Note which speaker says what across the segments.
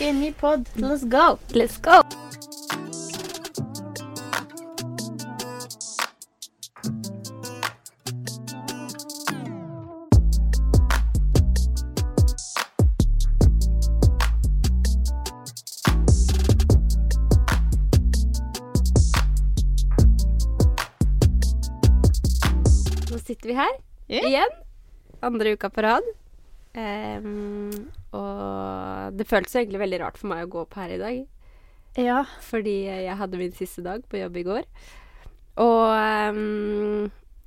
Speaker 1: en ny pod. Let's go.
Speaker 2: Let's go! Nå sitter vi her
Speaker 1: yeah.
Speaker 2: igjen. Andre uka på rad. Em, og det føltes egentlig veldig rart for meg å gå opp her i dag.
Speaker 1: Ja.
Speaker 2: Fordi jeg hadde min siste dag på jobb i går. Og um,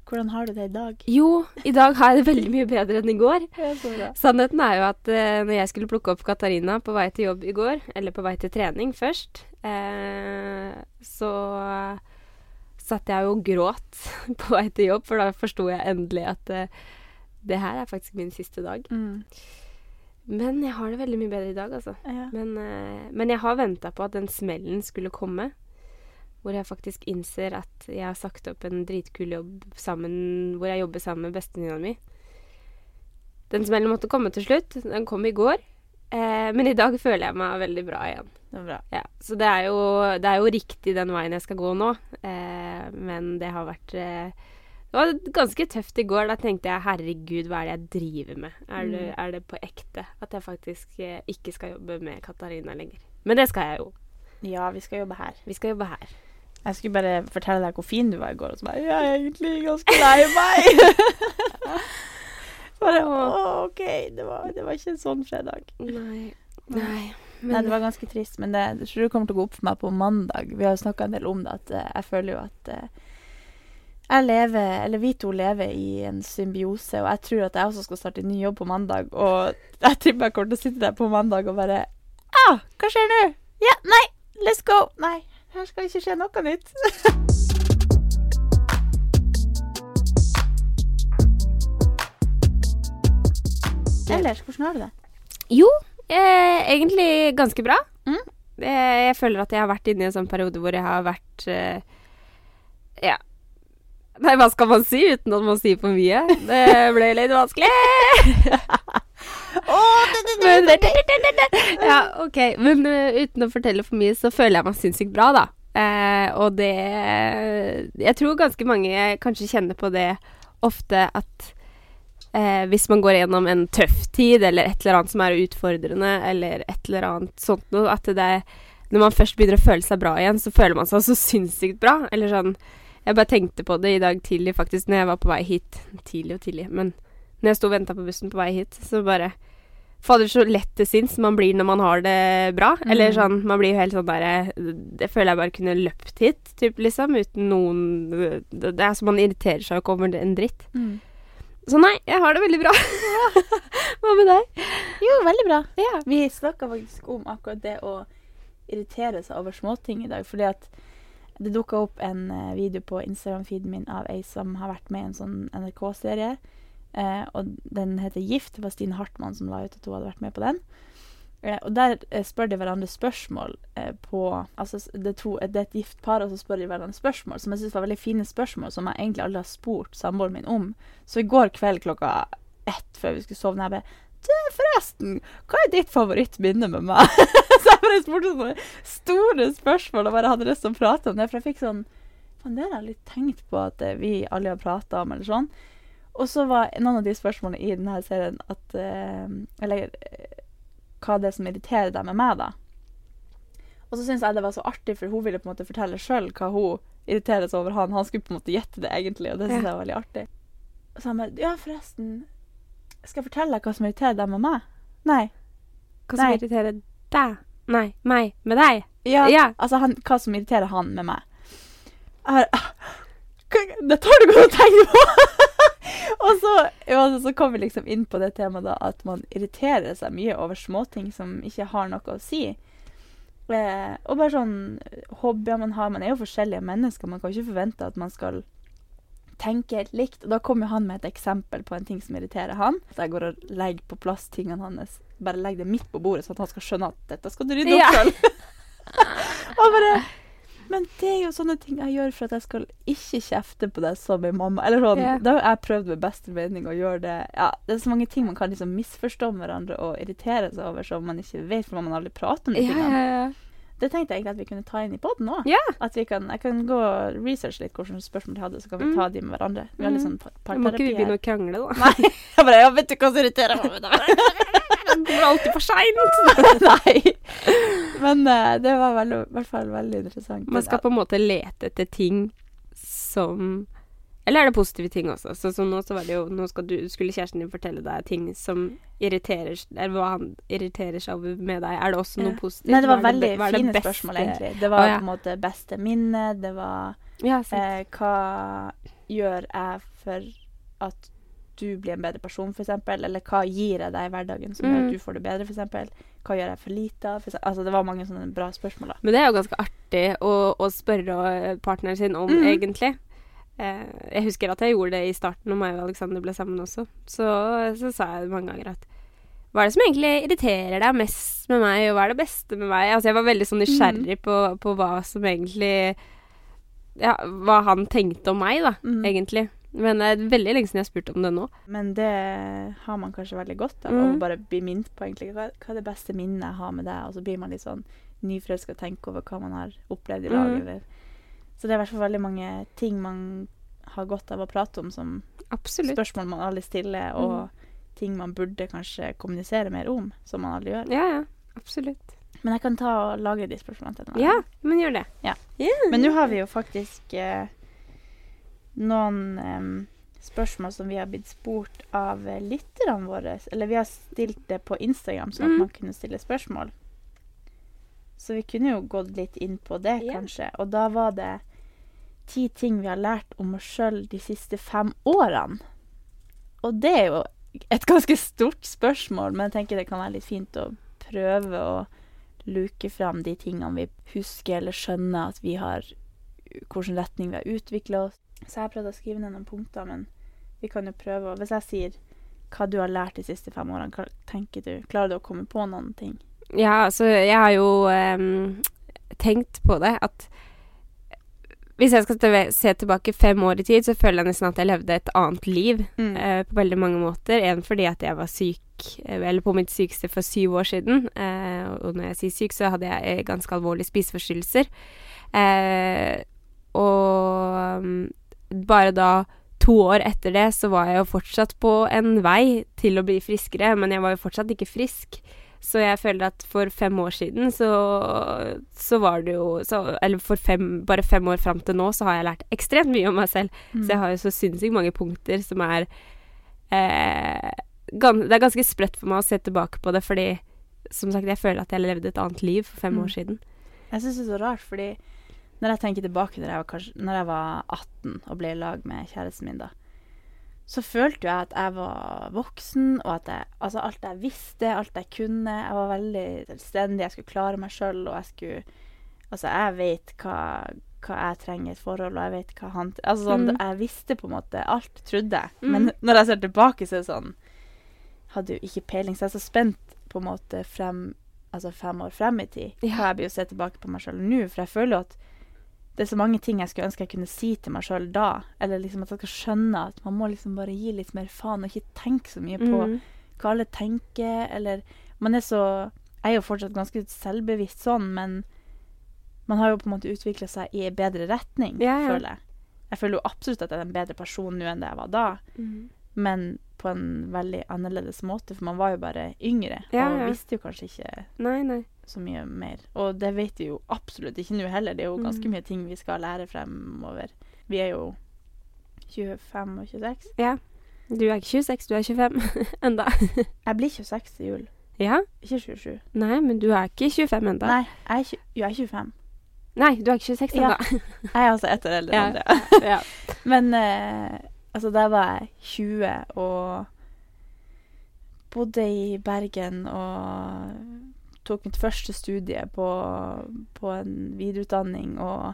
Speaker 1: Hvordan har du det i dag?
Speaker 2: jo, i dag har jeg det veldig mye bedre enn i går. Sannheten er jo at eh, når jeg skulle plukke opp Katarina på vei til jobb i går, eller på vei til trening først, eh, så satt jeg jo og gråt på vei til jobb, for da forsto jeg endelig at eh, det her er faktisk min siste dag.
Speaker 1: Mm.
Speaker 2: Men jeg har det veldig mye bedre i dag, altså.
Speaker 1: Ja.
Speaker 2: Men, uh, men jeg har venta på at den smellen skulle komme. Hvor jeg faktisk innser at jeg har sagt opp en dritkul jobb sammen Hvor jeg jobber sammen med bestevenninna mi. Den smellen måtte komme til slutt. Den kom i går. Eh, men i dag føler jeg meg veldig bra igjen.
Speaker 1: Det bra.
Speaker 2: Ja, så det er, jo, det er jo riktig den veien jeg skal gå nå. Eh, men det har vært eh, Det var ganske tøft i går. Da tenkte jeg herregud, hva er det jeg driver med? Er, det,
Speaker 1: Mm.
Speaker 2: er det på ekte at jeg faktisk eh, ikke skal jobbe med Katarina lenger? Men det skal jeg jo.
Speaker 1: Ja, vi skal jobbe her.
Speaker 2: Vi skal jobbe her.
Speaker 1: Jeg skulle bare fortelle deg hvor fin du var i går, og så bare Jeg er egentlig ganske lei meg. bare Å, OK. Det var, det var ikke en sånn fredag.
Speaker 2: Nei. Nei.
Speaker 1: Nei, det var ganske trist, men det, jeg tror det kommer til å gå opp for meg på mandag. Vi har jo snakka en del om det, at eh, jeg føler jo at eh, jeg lever, eller vi to lever i en symbiose, og jeg tror at jeg også skal starte en ny jobb på mandag. Og jeg tipper jeg kommer til å sitte der på mandag og bare ah, hva skjer nå? Ja, nei, let's go. Nei, her skal ikke skje noe nytt. Ellers, hvordan har du det?
Speaker 2: Jo, eh, egentlig ganske bra.
Speaker 1: Mm.
Speaker 2: Eh, jeg føler at jeg har vært inne i en sånn periode hvor jeg har vært eh, Ja. Nei, hva skal man si uten at man sier for mye? Det ble litt vanskelig. Men, ja, OK. Men uh, uten å fortelle for mye, så føler jeg meg sinnssykt bra, da. Uh, og det Jeg tror ganske mange kanskje kjenner på det ofte at uh, hvis man går gjennom en tøff tid, eller et eller annet som er utfordrende, eller et eller annet sånt noe, at det Når man først begynner å føle seg bra igjen, så føler man seg så sinnssykt bra. Eller sånn Jeg bare tenkte på det i dag tidlig, faktisk, når jeg var på vei hit. Tidlig og tidlig, men når jeg sto og venta på bussen på vei hit, så bare Fader, så lett til sinns man blir når man har det bra. Eller
Speaker 1: Mm.
Speaker 2: sånn Man blir jo helt sånn derre Det føler jeg bare kunne løpt hit, typ, liksom, uten noen Det det er som man irriterer seg jo ikke over en dritt.
Speaker 1: Mm.
Speaker 2: Så nei, jeg har det veldig bra. Hva med deg?
Speaker 1: Jo, veldig bra.
Speaker 2: Ja.
Speaker 1: Vi snakka faktisk om akkurat det å irritere seg over småting i dag. Fordi at det dukka opp en eh, video på Instagram-feeden min av ei som har vært med i en sånn NRK-serie. Eh, og den heter Gift. Det var Stine Hartmann som la ut at hun hadde vært med på den. Eh, og der eh, spør de hverandre spørsmål eh, på Altså det er, to, det er et gift par, og så spør de hverandre spørsmål som jeg syns var veldig fine spørsmål, som jeg egentlig aldri har spurt samboeren min om. Så i går kveld klokka ett før vi skulle sovne, jeg bare du, forresten, hva er ditt favorittminne med meg? så jeg bare spurte sånne store spørsmål og bare hadde lyst til å prate om det. For jeg fikk sånn Faen, det har jeg litt tenkt på at eh, vi alle har prata om, eller sånn. Og så var noen av de spørsmålene i denne serien at eh, Eller eh, hva det er som irriterer deg med meg, da. Og så syns jeg det var så artig, for hun ville på en måte fortelle sjøl hva hun irriterer seg over han. Han skulle på en måte gjette det, egentlig, og det syns jeg var veldig artig. Og så han bare Ja, forresten, skal jeg fortelle deg hva som irriterer deg med meg? Nei.
Speaker 2: Hva som
Speaker 1: Nei.
Speaker 2: irriterer deg? Nei, meg med deg?
Speaker 1: Ja,
Speaker 2: Ja.
Speaker 1: altså han, hva som irriterer han med meg. Er, det tar du godt å tenke på! og så, ja, så kom vi liksom inn på det temaet da, at man irriterer seg mye over småting som ikke har noe å si. Eh, og bare sånn hobbyer man har. Man er jo forskjellige mennesker. Man kan ikke forvente at man skal tenke helt likt. Og da kommer han med et eksempel på en ting som irriterer han. Så jeg går og legger på plass tingene hans. Bare legger det midt på bordet, sånn at han skal skjønne at dette skal du rydde opp
Speaker 2: Ja.
Speaker 1: og bare Men det er jo sånne ting jeg gjør for at jeg skal ikke kjefte på deg som en mamma. Eller sånn,
Speaker 2: yeah.
Speaker 1: Da har jeg prøvd med beste mening å gjøre det Ja, det er så mange ting man kan liksom misforstå med hverandre og irritere seg over som man ikke vet, for man aldri prater om de tingene.
Speaker 2: Ja, ja, ja.
Speaker 1: Det tenkte jeg egentlig at vi kunne ta inn i poden òg.
Speaker 2: Yeah.
Speaker 1: At kan, jeg kan gå og researche litt hvilke spørsmål de hadde, så kan vi
Speaker 2: Mm.
Speaker 1: ta de med hverandre. Vi har litt sånn par-
Speaker 2: Må ikke vi begynne å krangle, da?
Speaker 1: Nei. Jeg bare jeg vet du hva som irriterer meg med deg?
Speaker 2: Den kommer alltid for seint.
Speaker 1: Nei. Men uh, det var i hvert fall veldig interessant.
Speaker 2: Man skal på en måte lete etter ting som Eller er det positive ting også? Så, så nå så var det jo Nå du, skulle kjæresten din fortelle deg ting som irriterer Eller hva han irriterer seg over med deg. Er det også noe
Speaker 1: Ja.
Speaker 2: positivt?
Speaker 1: Nei, det var
Speaker 2: Hva er
Speaker 1: veldig
Speaker 2: det, var
Speaker 1: fine
Speaker 2: det
Speaker 1: spørsmål, egentlig. Det var
Speaker 2: ah, ja.
Speaker 1: på en måte beste minne, det var
Speaker 2: Ja,
Speaker 1: eh, Hva gjør jeg for at du blir en bedre person, f.eks.? Eller hva gir jeg deg i hverdagen som gjør
Speaker 2: Mm.
Speaker 1: at du får det bedre, f.eks.? Hva gjør jeg for lite av? Altså, det var mange sånne bra spørsmål, da.
Speaker 2: Men det er jo ganske artig å, å spørre partneren sin om,
Speaker 1: mm.
Speaker 2: egentlig. Eh, jeg husker at jeg gjorde det i starten, når meg og Alexander ble sammen også. Så, så sa jeg mange ganger at hva er det som egentlig irriterer deg mest med meg, og hva er det beste med meg? Altså, jeg var veldig sånn nysgjerrig på, på hva som egentlig Ja, hva han tenkte om meg, da,
Speaker 1: mm.
Speaker 2: egentlig. Men det er veldig lenge siden jeg har spurt om det nå.
Speaker 1: Men det har man kanskje veldig godt av,
Speaker 2: Mm.
Speaker 1: å bare bli minnet på egentlig hva, hva er det beste minnet jeg har med deg, og så blir man litt sånn nyforelska og tenker over hva man har opplevd i lag,
Speaker 2: Mm.
Speaker 1: eller Så det er i hvert fall veldig mange ting man har godt av å prate om, som
Speaker 2: Absolutt.
Speaker 1: spørsmål man aldri stiller, og
Speaker 2: Mm.
Speaker 1: ting man burde kanskje kommunisere mer om, som man aldri gjør.
Speaker 2: Ja, ja. Absolutt.
Speaker 1: Men jeg kan ta og lagre de spørsmålene til deg.
Speaker 2: Ja, men gjør det.
Speaker 1: Ja.
Speaker 2: Yeah.
Speaker 1: Men nå har vi jo faktisk eh, noen eh, spørsmål som vi har blitt spurt av eh, lytterne våre. Eller vi har stilt det på Instagram, sånn at
Speaker 2: Mm.
Speaker 1: man kunne stille spørsmål. Så vi kunne jo gått litt inn på det,
Speaker 2: yeah.
Speaker 1: kanskje. Og da var det ti ting vi har lært om oss sjøl de siste fem årene. Og det er jo et ganske stort spørsmål, men jeg tenker det kan være litt fint å prøve å luke fram de tingene vi husker eller skjønner at vi har hvilken retning vi har utvikla oss. Så jeg har prøvd å skrive ned noen punkter, men vi kan jo prøve å Hvis jeg sier hva du har lært de siste fem årene, hva tenker du? Klarer du å komme på noen ting?
Speaker 2: Ja, altså, jeg har jo um, tenkt på det at hvis jeg skal se tilbake fem år i tid, så føler jeg nesten at jeg levde et annet liv
Speaker 1: Mm.
Speaker 2: eh, på veldig mange måter. En fordi at jeg var syk, eh, eller på mitt sykeste for syv år siden. Eh, og når jeg sier syk, så hadde jeg eh, ganske alvorlige spiseforstyrrelser. Eh, og mm, bare da to år etter det, så var jeg jo fortsatt på en vei til å bli friskere, men jeg var jo fortsatt ikke frisk. Så jeg føler at for fem år siden så, så var det jo så, Eller for fem, bare fem år fram til nå så har jeg lært ekstremt mye om meg selv.
Speaker 1: Mm.
Speaker 2: Så jeg har jo så sinnssykt mange punkter som er eh, gans, Det er ganske sprøtt for meg å se tilbake på det, fordi som sagt, jeg føler at jeg levde et annet liv for fem
Speaker 1: Mm.
Speaker 2: år siden.
Speaker 1: Jeg syns det er så rart, fordi når jeg tenker tilbake til da jeg var, kanskje, når jeg var 18 og ble i lag med kjæresten min, da, så følte jeg at jeg var voksen, og at jeg, altså alt jeg visste, alt jeg kunne Jeg var veldig selvstendig, jeg skulle klare meg sjøl, og jeg skulle Altså, jeg vet hva, hva jeg trenger i et forhold, og jeg vet hva han Altså sånn,
Speaker 2: Mm.
Speaker 1: jeg visste på en måte alt, trodde jeg.
Speaker 2: Mm.
Speaker 1: Men når jeg ser tilbake, så er det sånn Hadde jo ikke peiling, så jeg er så spent på en måte frem Altså fem år frem i tid.
Speaker 2: Ja.
Speaker 1: Hva jeg blir å se tilbake på meg sjøl nå. For jeg føler jo at det er så mange ting jeg skulle ønske jeg kunne si til meg sjøl da. Eller liksom at jeg skal skjønne at man må liksom bare gi litt mer faen, og ikke tenke så mye på
Speaker 2: Mm.
Speaker 1: hva alle tenker, eller Man er så Jeg er jo fortsatt ganske selvbevisst sånn, men man har jo på en måte utvikla seg i en bedre retning,
Speaker 2: Ja, ja.
Speaker 1: føler jeg. Jeg føler jo absolutt at jeg er en bedre person nå enn det jeg var da,
Speaker 2: Mm.
Speaker 1: men på en veldig annerledes måte, for man var jo bare yngre
Speaker 2: Ja,
Speaker 1: og visste jo kanskje ikke
Speaker 2: Nei, nei.
Speaker 1: Så mye mer. Og det vet vi jo absolutt ikke nå heller. Det er jo ganske
Speaker 2: Mm.
Speaker 1: mye ting vi skal lære fremover. Vi er jo 25 og 26.
Speaker 2: Ja. Du er ikke 26, du er 25 enda.
Speaker 1: Jeg blir 26 i jul,
Speaker 2: ja?
Speaker 1: ikke 27.
Speaker 2: Nei, men du er ikke 25 enda.
Speaker 1: Nei, jeg er, jo, jeg er 25.
Speaker 2: Nei, du er ikke 26
Speaker 1: Ja.
Speaker 2: enda.
Speaker 1: Jeg er altså ett år eldre
Speaker 2: Ja.
Speaker 1: enn det.
Speaker 2: ja.
Speaker 1: Men uh, altså, da var jeg 20 og bodde i Bergen og tok mitt første studie på, på en videreutdanning og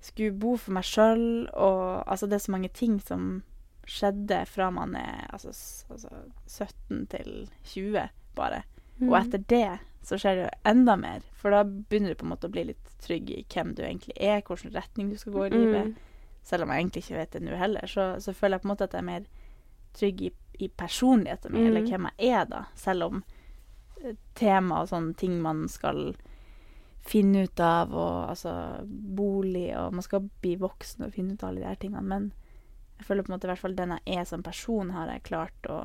Speaker 1: skulle bo for meg sjøl og Altså, det er så mange ting som skjedde fra man er altså, altså 17 til 20, bare. Og
Speaker 2: Mm.
Speaker 1: etter det så skjer det jo enda mer. For da begynner du på en måte å bli litt trygg i hvem du egentlig er, hvilken retning du skal gå i livet.
Speaker 2: Mm.
Speaker 1: Selv om jeg egentlig ikke vet det nå heller, så, så føler jeg på en måte at jeg er mer trygg i, i personligheten min, eller
Speaker 2: Mm.
Speaker 1: hvem jeg er da. Selv om tema og sånne ting man skal finne ut av, og altså bolig, og man skal bli voksen og finne ut av alle de her tingene. Men jeg føler på en måte i hvert fall den jeg er som person, har jeg klart å,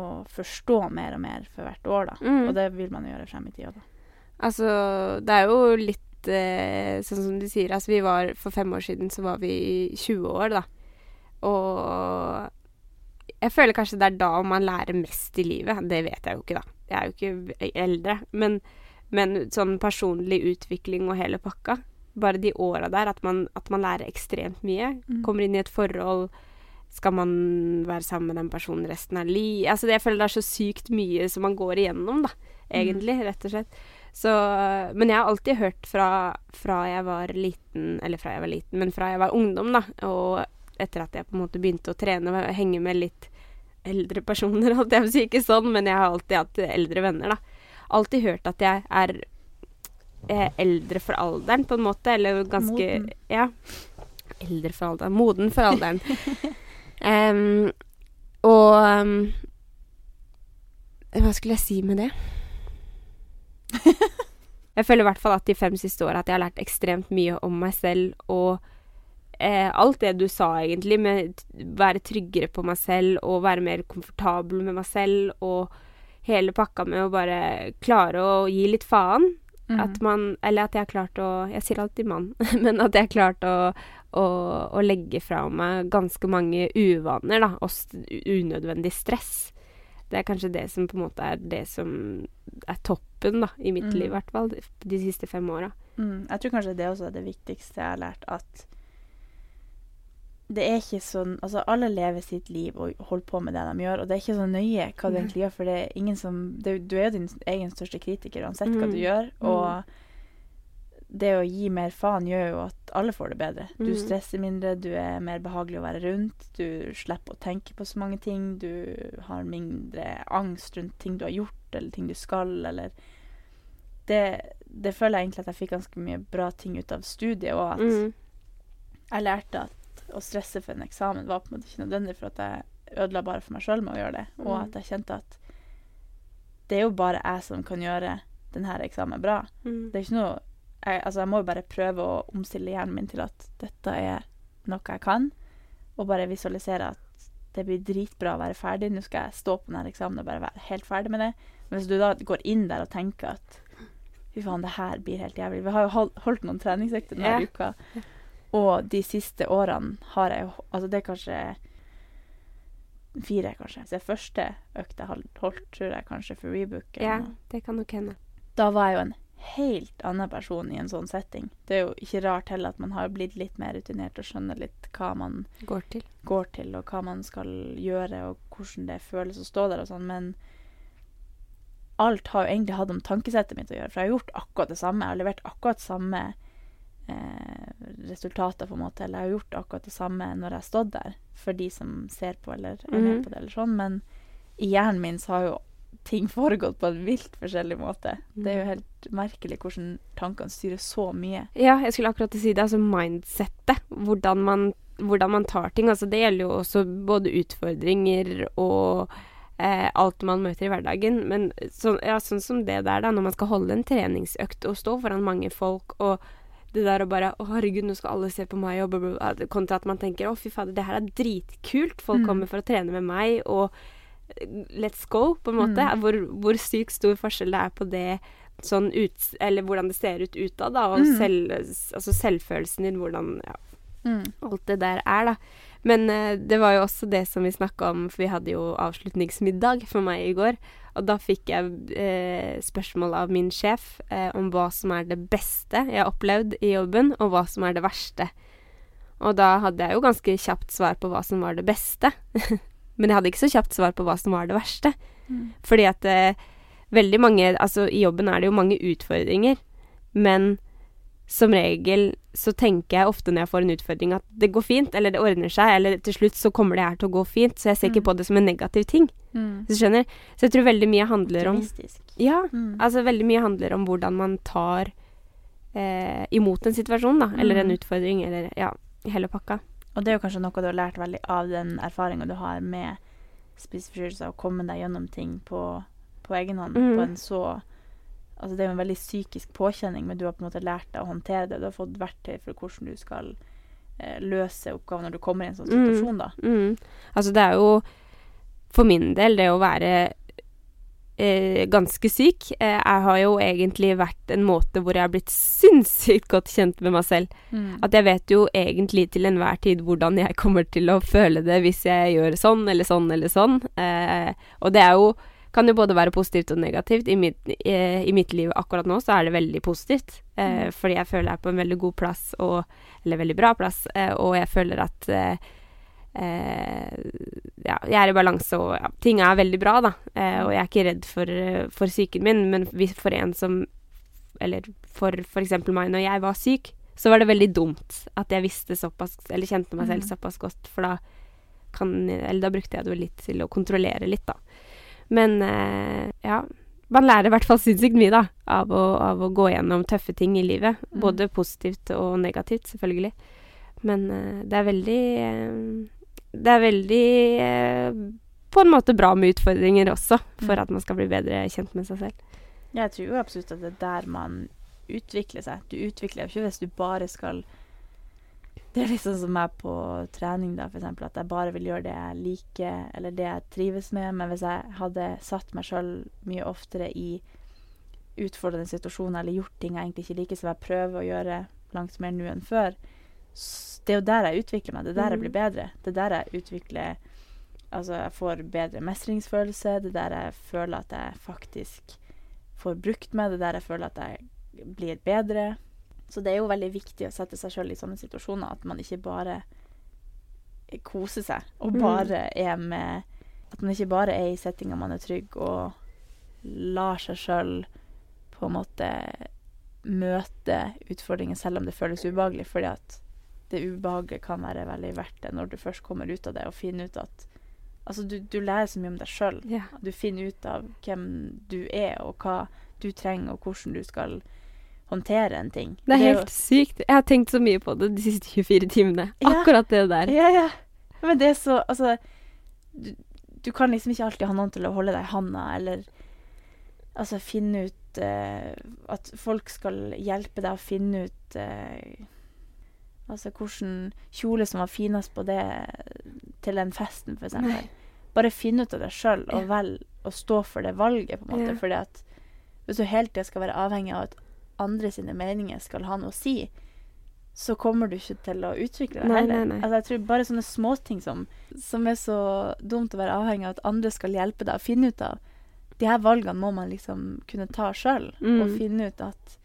Speaker 1: å forstå mer og mer for hvert år, da.
Speaker 2: Mm.
Speaker 1: Og det vil man gjøre frem i tida, da.
Speaker 2: Altså, det er jo litt eh, sånn som du sier. Altså, vi var For fem år siden så var vi 20 år, da. Og jeg føler kanskje det er da man lærer mest i livet. Det vet jeg jo ikke, da. Jeg er jo ikke eldre. Men, men sånn personlig utvikling og hele pakka. Bare de åra der, at man, at man lærer ekstremt mye.
Speaker 1: Mm.
Speaker 2: Kommer inn i et forhold. Skal man være sammen med den personen resten av livet? Altså, jeg føler det er så sykt mye som man går igjennom, da. Egentlig, rett og slett. Så, men jeg har alltid hørt fra, fra jeg var liten Eller fra jeg var liten, men fra jeg var ungdom, da. Og etter at jeg på en måte begynte å trene og henge med litt eldre personer, holdt jeg på å si. Ikke sånn, men jeg har alltid hatt eldre venner, da. Alltid hørt at jeg er eh, eldre for alderen, på en måte. Eller ganske
Speaker 1: Moden.
Speaker 2: Ja. Eldre for alderen. Moden for alderen. um, og um, Hva skulle jeg si med det? jeg føler i hvert fall at de fem siste åra at jeg har lært ekstremt mye om meg selv og eh, alt det du sa, egentlig, med være tryggere på meg selv og være mer komfortabel med meg selv og hele pakka med å bare klare å gi litt faen.
Speaker 1: Mm.
Speaker 2: At man Eller at jeg har klart å Jeg sier alltid mann, men at jeg har klart å, å, å legge fra meg ganske mange uvaner, da, og unødvendig stress. Det er kanskje det som på en måte er det som er toppen, da, i mitt
Speaker 1: Mm.
Speaker 2: liv, i hvert fall, de siste fem åra.
Speaker 1: Mm, jeg tror kanskje det også er det viktigste jeg har lært, at det er ikke sånn Altså, alle lever sitt liv og holder på med det de gjør, og det er ikke så nøye hva du egentlig gjør, for det er ingen som det, Du er jo din egen største kritiker uansett hva
Speaker 2: Mm.
Speaker 1: du gjør,
Speaker 2: Mm.
Speaker 1: og det å gi mer faen gjør jo at alle får det bedre. Du
Speaker 2: Mm.
Speaker 1: stresser mindre, du er mer behagelig å være rundt, du slipper å tenke på så mange ting, du har mindre angst rundt ting du har gjort, eller ting du skal, eller det, det føler jeg egentlig at jeg fikk ganske mye bra ting ut av studiet, og at
Speaker 2: Mm.
Speaker 1: jeg lærte at å stresse for en eksamen var på en måte ikke nødvendig for at jeg ødela bare for meg sjøl med å gjøre det, og
Speaker 2: Mm.
Speaker 1: at jeg kjente at det er jo bare jeg som kan gjøre denne eksamen bra.
Speaker 2: Mm.
Speaker 1: Det er ikke noe jeg, Altså, jeg må jo bare prøve å omstille hjernen min til at dette er noe jeg kan, og bare visualisere at det blir dritbra å være ferdig. Nå skal jeg stå på denne eksamen og bare være helt ferdig med det. Men hvis du da går inn der og tenker at fy faen, det her blir helt jævlig Vi har jo holdt noen treningsøkter denne
Speaker 2: yeah.
Speaker 1: uka, og de siste årene har jeg Altså, det er kanskje fire, kanskje. Så det første økta jeg har holdt, tror jeg kanskje for Rebook.
Speaker 2: Ja,
Speaker 1: noe
Speaker 2: det kan nok hende.
Speaker 1: da var jeg jo en helt annen person i en sånn setting. Det er jo ikke rart heller at man har blitt litt mer rutinert og skjønner litt hva man
Speaker 2: Går til.
Speaker 1: går til, og hva man skal gjøre, og hvordan det føles å stå der og sånn, men alt har jo egentlig hatt om tankesettet mitt å gjøre, for jeg har gjort akkurat det samme. Jeg har levert akkurat samme eh, resultater, på en måte, eller jeg har gjort akkurat det samme når jeg har stått der, for de som ser på eller er med
Speaker 2: Mhm.
Speaker 1: på det, eller sånn, men i hjernen min så har jo ting foregått på en vilt forskjellig måte. Det er jo helt merkelig hvordan tankene styrer så mye.
Speaker 2: Ja, jeg skulle akkurat si det. Altså mindsettet. Hvordan man, hvordan man tar ting. Altså det gjelder jo også både utfordringer og eh, alt man møter i hverdagen. Men så, ja, sånn som det der, da, når man skal holde en treningsøkt og stå foran mange folk og det der å bare Å, herregud, nå skal alle se på meg, og bla, bla, bla. Kontra at man tenker Å, fy fader, det her er dritkult. Folk
Speaker 1: Mm.
Speaker 2: kommer for å trene med meg, og eh, let's go, på en måte.
Speaker 1: Mm.
Speaker 2: Hvor, hvor sykt stor forskjell det er på det sånn ut, eller hvordan det ser ut utad, da, og
Speaker 1: Mm.
Speaker 2: selv, altså selvfølelsen din, hvordan ja,
Speaker 1: Mm.
Speaker 2: alt det der er, da. Men eh, det var jo også det som vi snakka om, for vi hadde jo avslutningsmiddag for meg i går. Og da fikk jeg eh, spørsmål av min sjef eh, om hva som er det beste jeg har opplevd i jobben, og hva som er det verste. Og da hadde jeg jo ganske kjapt svar på hva som var det beste. Men jeg hadde ikke så kjapt svar på hva som var det verste.
Speaker 1: Mm.
Speaker 2: Fordi at eh, veldig mange Altså, i jobben er det jo mange utfordringer, men som regel så tenker jeg ofte når jeg får en utfordring at det går fint, eller det ordner seg, eller til slutt så kommer det her til å gå fint. Så jeg ser ikke
Speaker 1: Mm.
Speaker 2: på det som en negativ ting.
Speaker 1: Mm.
Speaker 2: Så skjønner? Så jeg tror veldig mye handler om Ja,
Speaker 1: Mm.
Speaker 2: altså veldig mye handler om hvordan man tar eh, imot en situasjon, da. Eller en
Speaker 1: Mm.
Speaker 2: utfordring, eller ja, hele pakka.
Speaker 1: Og det er jo kanskje noe du har lært veldig av den erfaringa du har med spiseforstyrrelser, å komme deg gjennom ting på, på egen hånd.
Speaker 2: Mm.
Speaker 1: På en så Altså det er jo en veldig psykisk påkjenning, men du har på en måte lært deg å håndtere det. Du har fått verktøy for hvordan du skal eh, løse oppgaven når du kommer i en sånn
Speaker 2: Mm.
Speaker 1: situasjon, da.
Speaker 2: Mm. Altså, det er jo for min del det å være eh, ganske syk eh, Jeg har jo egentlig vært en måte hvor jeg har blitt sinnssykt godt kjent med meg selv.
Speaker 1: Mm.
Speaker 2: At jeg vet jo egentlig til enhver tid hvordan jeg kommer til å føle det hvis jeg gjør sånn eller sånn eller sånn. Eh, og det er jo kan jo både være positivt og negativt. I mitt, eh, I mitt liv akkurat nå så er det veldig positivt. Eh,
Speaker 1: Mm.
Speaker 2: Fordi jeg føler jeg er på en veldig god plass, og, eller veldig bra plass, eh, og jeg føler at eh, eh, ja, jeg er i balanse, og ja, ting er veldig bra, da. Eh, og jeg er ikke redd for, for psyken min, men for en som Eller for f.eks. meg når jeg var syk, så var det veldig dumt at jeg visste såpass Eller kjente meg selv
Speaker 1: Mhm.
Speaker 2: såpass godt, for da kan Eller da brukte jeg det jo litt til å kontrollere litt, da. Men eh, ja. Man lærer i hvert fall sinnssykt mye, da, av å, av å gå gjennom tøffe ting i livet.
Speaker 1: Mm.
Speaker 2: Både positivt og negativt, selvfølgelig. Men eh, det er veldig eh, Det er veldig på en måte bra med utfordringer også, for
Speaker 1: Mm.
Speaker 2: at man skal bli bedre kjent med seg selv.
Speaker 1: Jeg tror jo absolutt at det er der man utvikler seg. Du utvikler deg ikke hvis du bare skal Det er liksom som meg på trening, da, f.eks. At jeg bare vil gjøre det jeg liker, eller det jeg trives med. Men hvis jeg hadde satt meg sjøl mye oftere i utfordrende situasjoner, eller gjort ting jeg egentlig ikke liker, som jeg prøver å gjøre langt mer nå enn før, det er jo der jeg utvikler meg. Det er der jeg
Speaker 2: Mhm.
Speaker 1: blir bedre. Det er der jeg utvikler Altså, jeg får bedre mestringsfølelse. Det er der jeg føler at jeg faktisk får brukt meg. Det er der jeg føler at jeg blir bedre. Så det er jo veldig viktig å sette seg sjøl i sånne situasjoner. At man ikke bare koser seg, og
Speaker 2: Mm.
Speaker 1: er med At man ikke bare er i settinga man er trygg, og lar seg sjøl på en måte møte utfordringer selv om det føles ubehagelig. Fordi at det ubehagelige kan være veldig verdt det når du først kommer ut av det og finner ut at Altså, du, du lærer så mye om deg sjøl.
Speaker 2: Yeah.
Speaker 1: Du finner ut av hvem du er, og hva du trenger, og hvordan du skal håndtere en ting.
Speaker 2: Det er
Speaker 1: jo-
Speaker 2: helt sykt. Jeg har tenkt så mye på det de siste 24 timene.
Speaker 1: Ja.
Speaker 2: Akkurat det der.
Speaker 1: Ja, ja. Men det er så Altså, du, du kan liksom ikke alltid ha noen til å holde deg i handa, eller altså finne ut uh, At folk skal hjelpe deg å finne ut uh, Altså hvilken kjole som var finest på det til den festen, f.eks. Bare finne ut av deg sjøl, og
Speaker 2: Ja.
Speaker 1: velg å stå for det valget, på en måte.
Speaker 2: Ja.
Speaker 1: Fordi at hvis du hele tida skal være avhengig av at andre sine meninger skal ha noe å si, så kommer du ikke til å utvikle deg heller.
Speaker 2: nei, nei.
Speaker 1: Altså, jeg tror bare sånne småting som, som er så dumt å være avhengig av at andre skal hjelpe deg å finne ut av. De her valgene må man liksom kunne ta sjøl,
Speaker 2: Mm.
Speaker 1: og finne ut at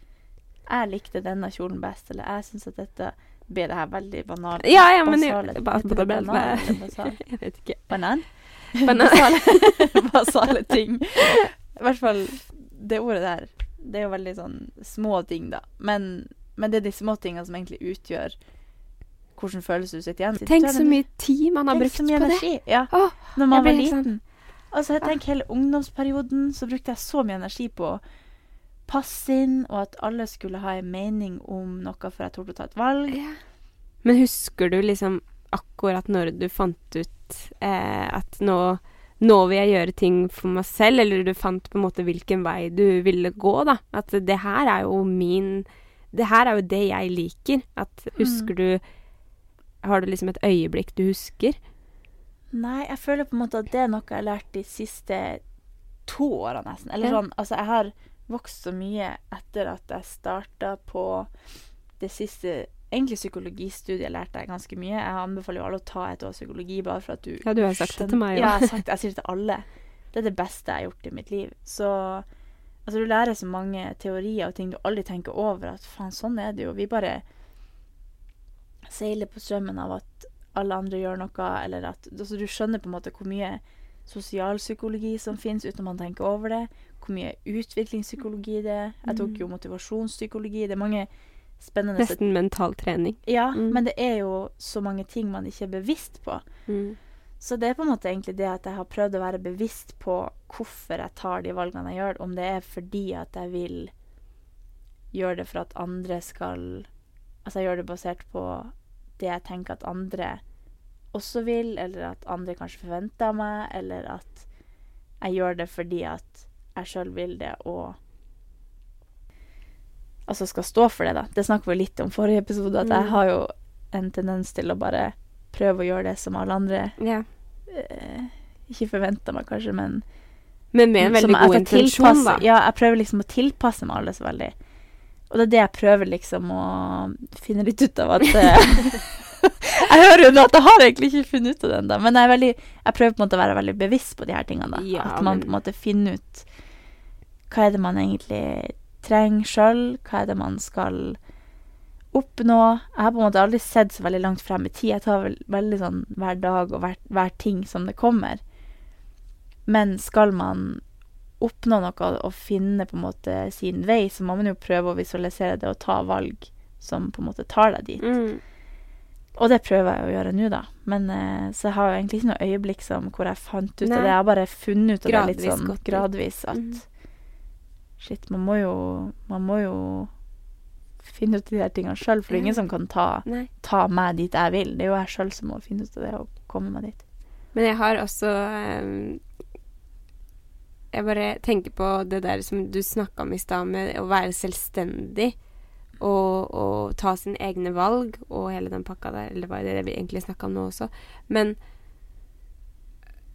Speaker 1: jeg likte denne kjolen best, eller jeg syns at dette blir det her veldig banalt.
Speaker 2: Ja, ja, men jeg,
Speaker 1: basale,
Speaker 2: ba-
Speaker 1: heter det
Speaker 2: ba- ba-
Speaker 1: banan
Speaker 2: ba-
Speaker 1: basal?
Speaker 2: Jeg vet ikke.
Speaker 1: Banan?
Speaker 2: Banan.
Speaker 1: basale, basale ting. I hvert fall det ordet der. Det er jo veldig sånn små ting, da. Men, men det er de små tingene som egentlig utgjør hvordan følelse du sitter igjen med.
Speaker 2: Tenk så mye tid man har
Speaker 1: Tenk
Speaker 2: brukt
Speaker 1: så mye
Speaker 2: det.
Speaker 1: energi. Ja,
Speaker 2: Åh,
Speaker 1: når man var liten. Sånn. Altså, jeg tenker hele ungdomsperioden så brukte jeg så mye energi på å passe inn, og at alle skulle ha en mening om noe før jeg torde å ta et valg.
Speaker 2: Ja. Men husker du liksom akkurat når du fant ut eh, at nå, nå vil jeg gjøre ting for meg selv, eller du fant på en måte hvilken vei du ville gå, da? At det her er jo min Det her er jo det jeg liker. At husker du Har du liksom et øyeblikk du husker?
Speaker 1: Nei, jeg føler på en måte at det er noe jeg har lært de siste to åra, nesten. Eller sånn, altså jeg har vokst så mye etter at jeg starta på det siste Egentlig psykologistudiet lærte jeg ganske mye. Jeg anbefaler jo alle å ta et år psykologi, bare for at du
Speaker 2: Ja, du har sagt det til meg,
Speaker 1: Ja,
Speaker 2: ja.
Speaker 1: jeg har sagt. Jeg sier det til alle. Det er det beste jeg har gjort i mitt liv. Så altså, du lærer så mange teorier og ting du aldri tenker over. At faen, sånn er det jo. Vi bare seiler på strømmen av at alle andre gjør noe, eller at altså, Du skjønner på en måte hvor mye sosialpsykologi som finnes uten at man tenker over det. Hvor mye utviklingspsykologi det er. Jeg tok jo motivasjonspsykologi. Det er mange spennende.
Speaker 2: Nesten mental trening.
Speaker 1: Ja,
Speaker 2: Mm.
Speaker 1: men det er jo så mange ting man ikke er bevisst på.
Speaker 2: Mm.
Speaker 1: Så det er på en måte egentlig det at jeg har prøvd å være bevisst på hvorfor jeg tar de valgene jeg gjør. Om det er fordi at jeg vil gjøre det for at andre skal Altså jeg gjør det basert på det jeg tenker at andre også vil, eller at andre kanskje forventer av meg, eller at jeg gjør det fordi at jeg sjøl vil det og Altså skal stå for det, da. Det snakket vi litt om forrige episode, at jeg
Speaker 2: Mm.
Speaker 1: har jo en tendens til å bare prøve å gjøre det som alle andre
Speaker 2: yeah.
Speaker 1: eh, ikke forventer meg, kanskje, men
Speaker 2: Men med en veldig god intensjon, da.
Speaker 1: Ja, jeg prøver liksom å tilpasse meg alle så veldig. Og det er det jeg prøver liksom å finne litt ut av at eh, Jeg hører jo nå at jeg har egentlig ikke funnet ut av det ennå, men jeg, veldig, jeg prøver på en måte å være veldig bevisst på de her tingene. da.
Speaker 2: Ja,
Speaker 1: at man på en måte finner ut hva er det man egentlig trenger sjøl, hva er det man skal oppnå. Jeg har på en måte aldri sett så veldig langt frem i tid. Jeg tar vel, veldig sånn hver dag og hver, hver ting som det kommer. Men skal man oppnå noe og finne på en måte sin vei, så må man jo prøve å visualisere det og ta valg som på en måte tar deg dit.
Speaker 2: Mm.
Speaker 1: Og det prøver jeg å gjøre nå, da. Men eh, Så jeg har jo egentlig ikke noe øyeblikk som hvor jeg fant ut
Speaker 2: Nei.
Speaker 1: av det. Jeg har bare funnet ut av det
Speaker 2: Gradvis
Speaker 1: litt sånn gradvis at
Speaker 2: Mhm.
Speaker 1: Shit, man må jo Man må jo finne ut de her tingene sjøl, for det er ingen som kan ta, ta meg dit jeg vil. Det er jo jeg sjøl som må finne ut av det og komme meg dit.
Speaker 2: Men jeg har også um, Jeg bare tenker på det der som du snakka om i stad, med å være selvstendig og, og ta sine egne valg og hele den pakka der. Eller var det det vi egentlig snakka om nå også? Men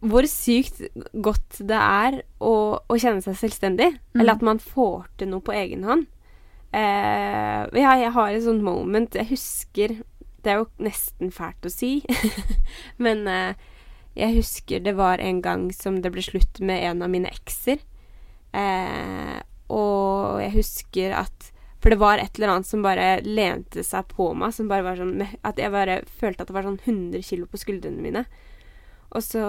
Speaker 2: hvor sykt godt det er å, å kjenne seg selvstendig.
Speaker 1: Mm.
Speaker 2: Eller at man får til noe på egen hånd. Uh, ja, jeg har et sånt moment Jeg husker Det er jo nesten fælt å si, men uh, jeg husker det var en gang som det ble slutt med en av mine ekser. Uh, og jeg husker at For det var et eller annet som bare lente seg på meg. Som bare var sånn At jeg bare følte at det var sånn 100 kilo på skuldrene mine. Og så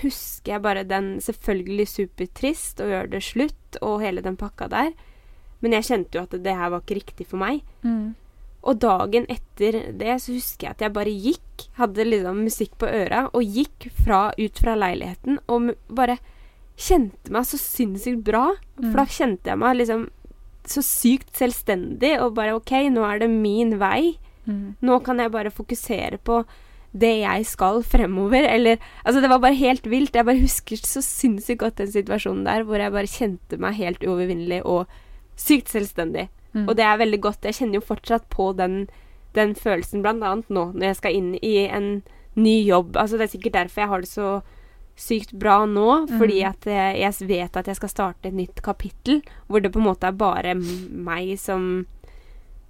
Speaker 2: husker jeg bare den selvfølgelig supertrist og gjør det slutt, og hele den pakka der. Men jeg kjente jo at det her var ikke riktig for meg. Og dagen etter det så husker jeg at jeg bare gikk, hadde liksom musikk på øra, og gikk fra, ut fra leiligheten og bare kjente meg så sinnssykt bra. For da kjente jeg meg liksom så sykt selvstendig og bare OK, nå er det min vei.
Speaker 1: Mm.
Speaker 2: Nå kan jeg bare fokusere på det jeg skal fremover, eller Altså, det var bare helt vilt. Jeg bare husker så sinnssykt godt den situasjonen der hvor jeg bare kjente meg helt uovervinnelig og sykt selvstendig.
Speaker 1: Mm.
Speaker 2: Og det er veldig godt. Jeg kjenner jo fortsatt på den, den følelsen, blant annet nå når jeg skal inn i en ny jobb. Altså, det er sikkert derfor jeg har det så sykt bra nå, fordi
Speaker 1: Mm.
Speaker 2: at jeg, jeg vet at jeg skal starte et nytt kapittel hvor det på en måte er bare meg som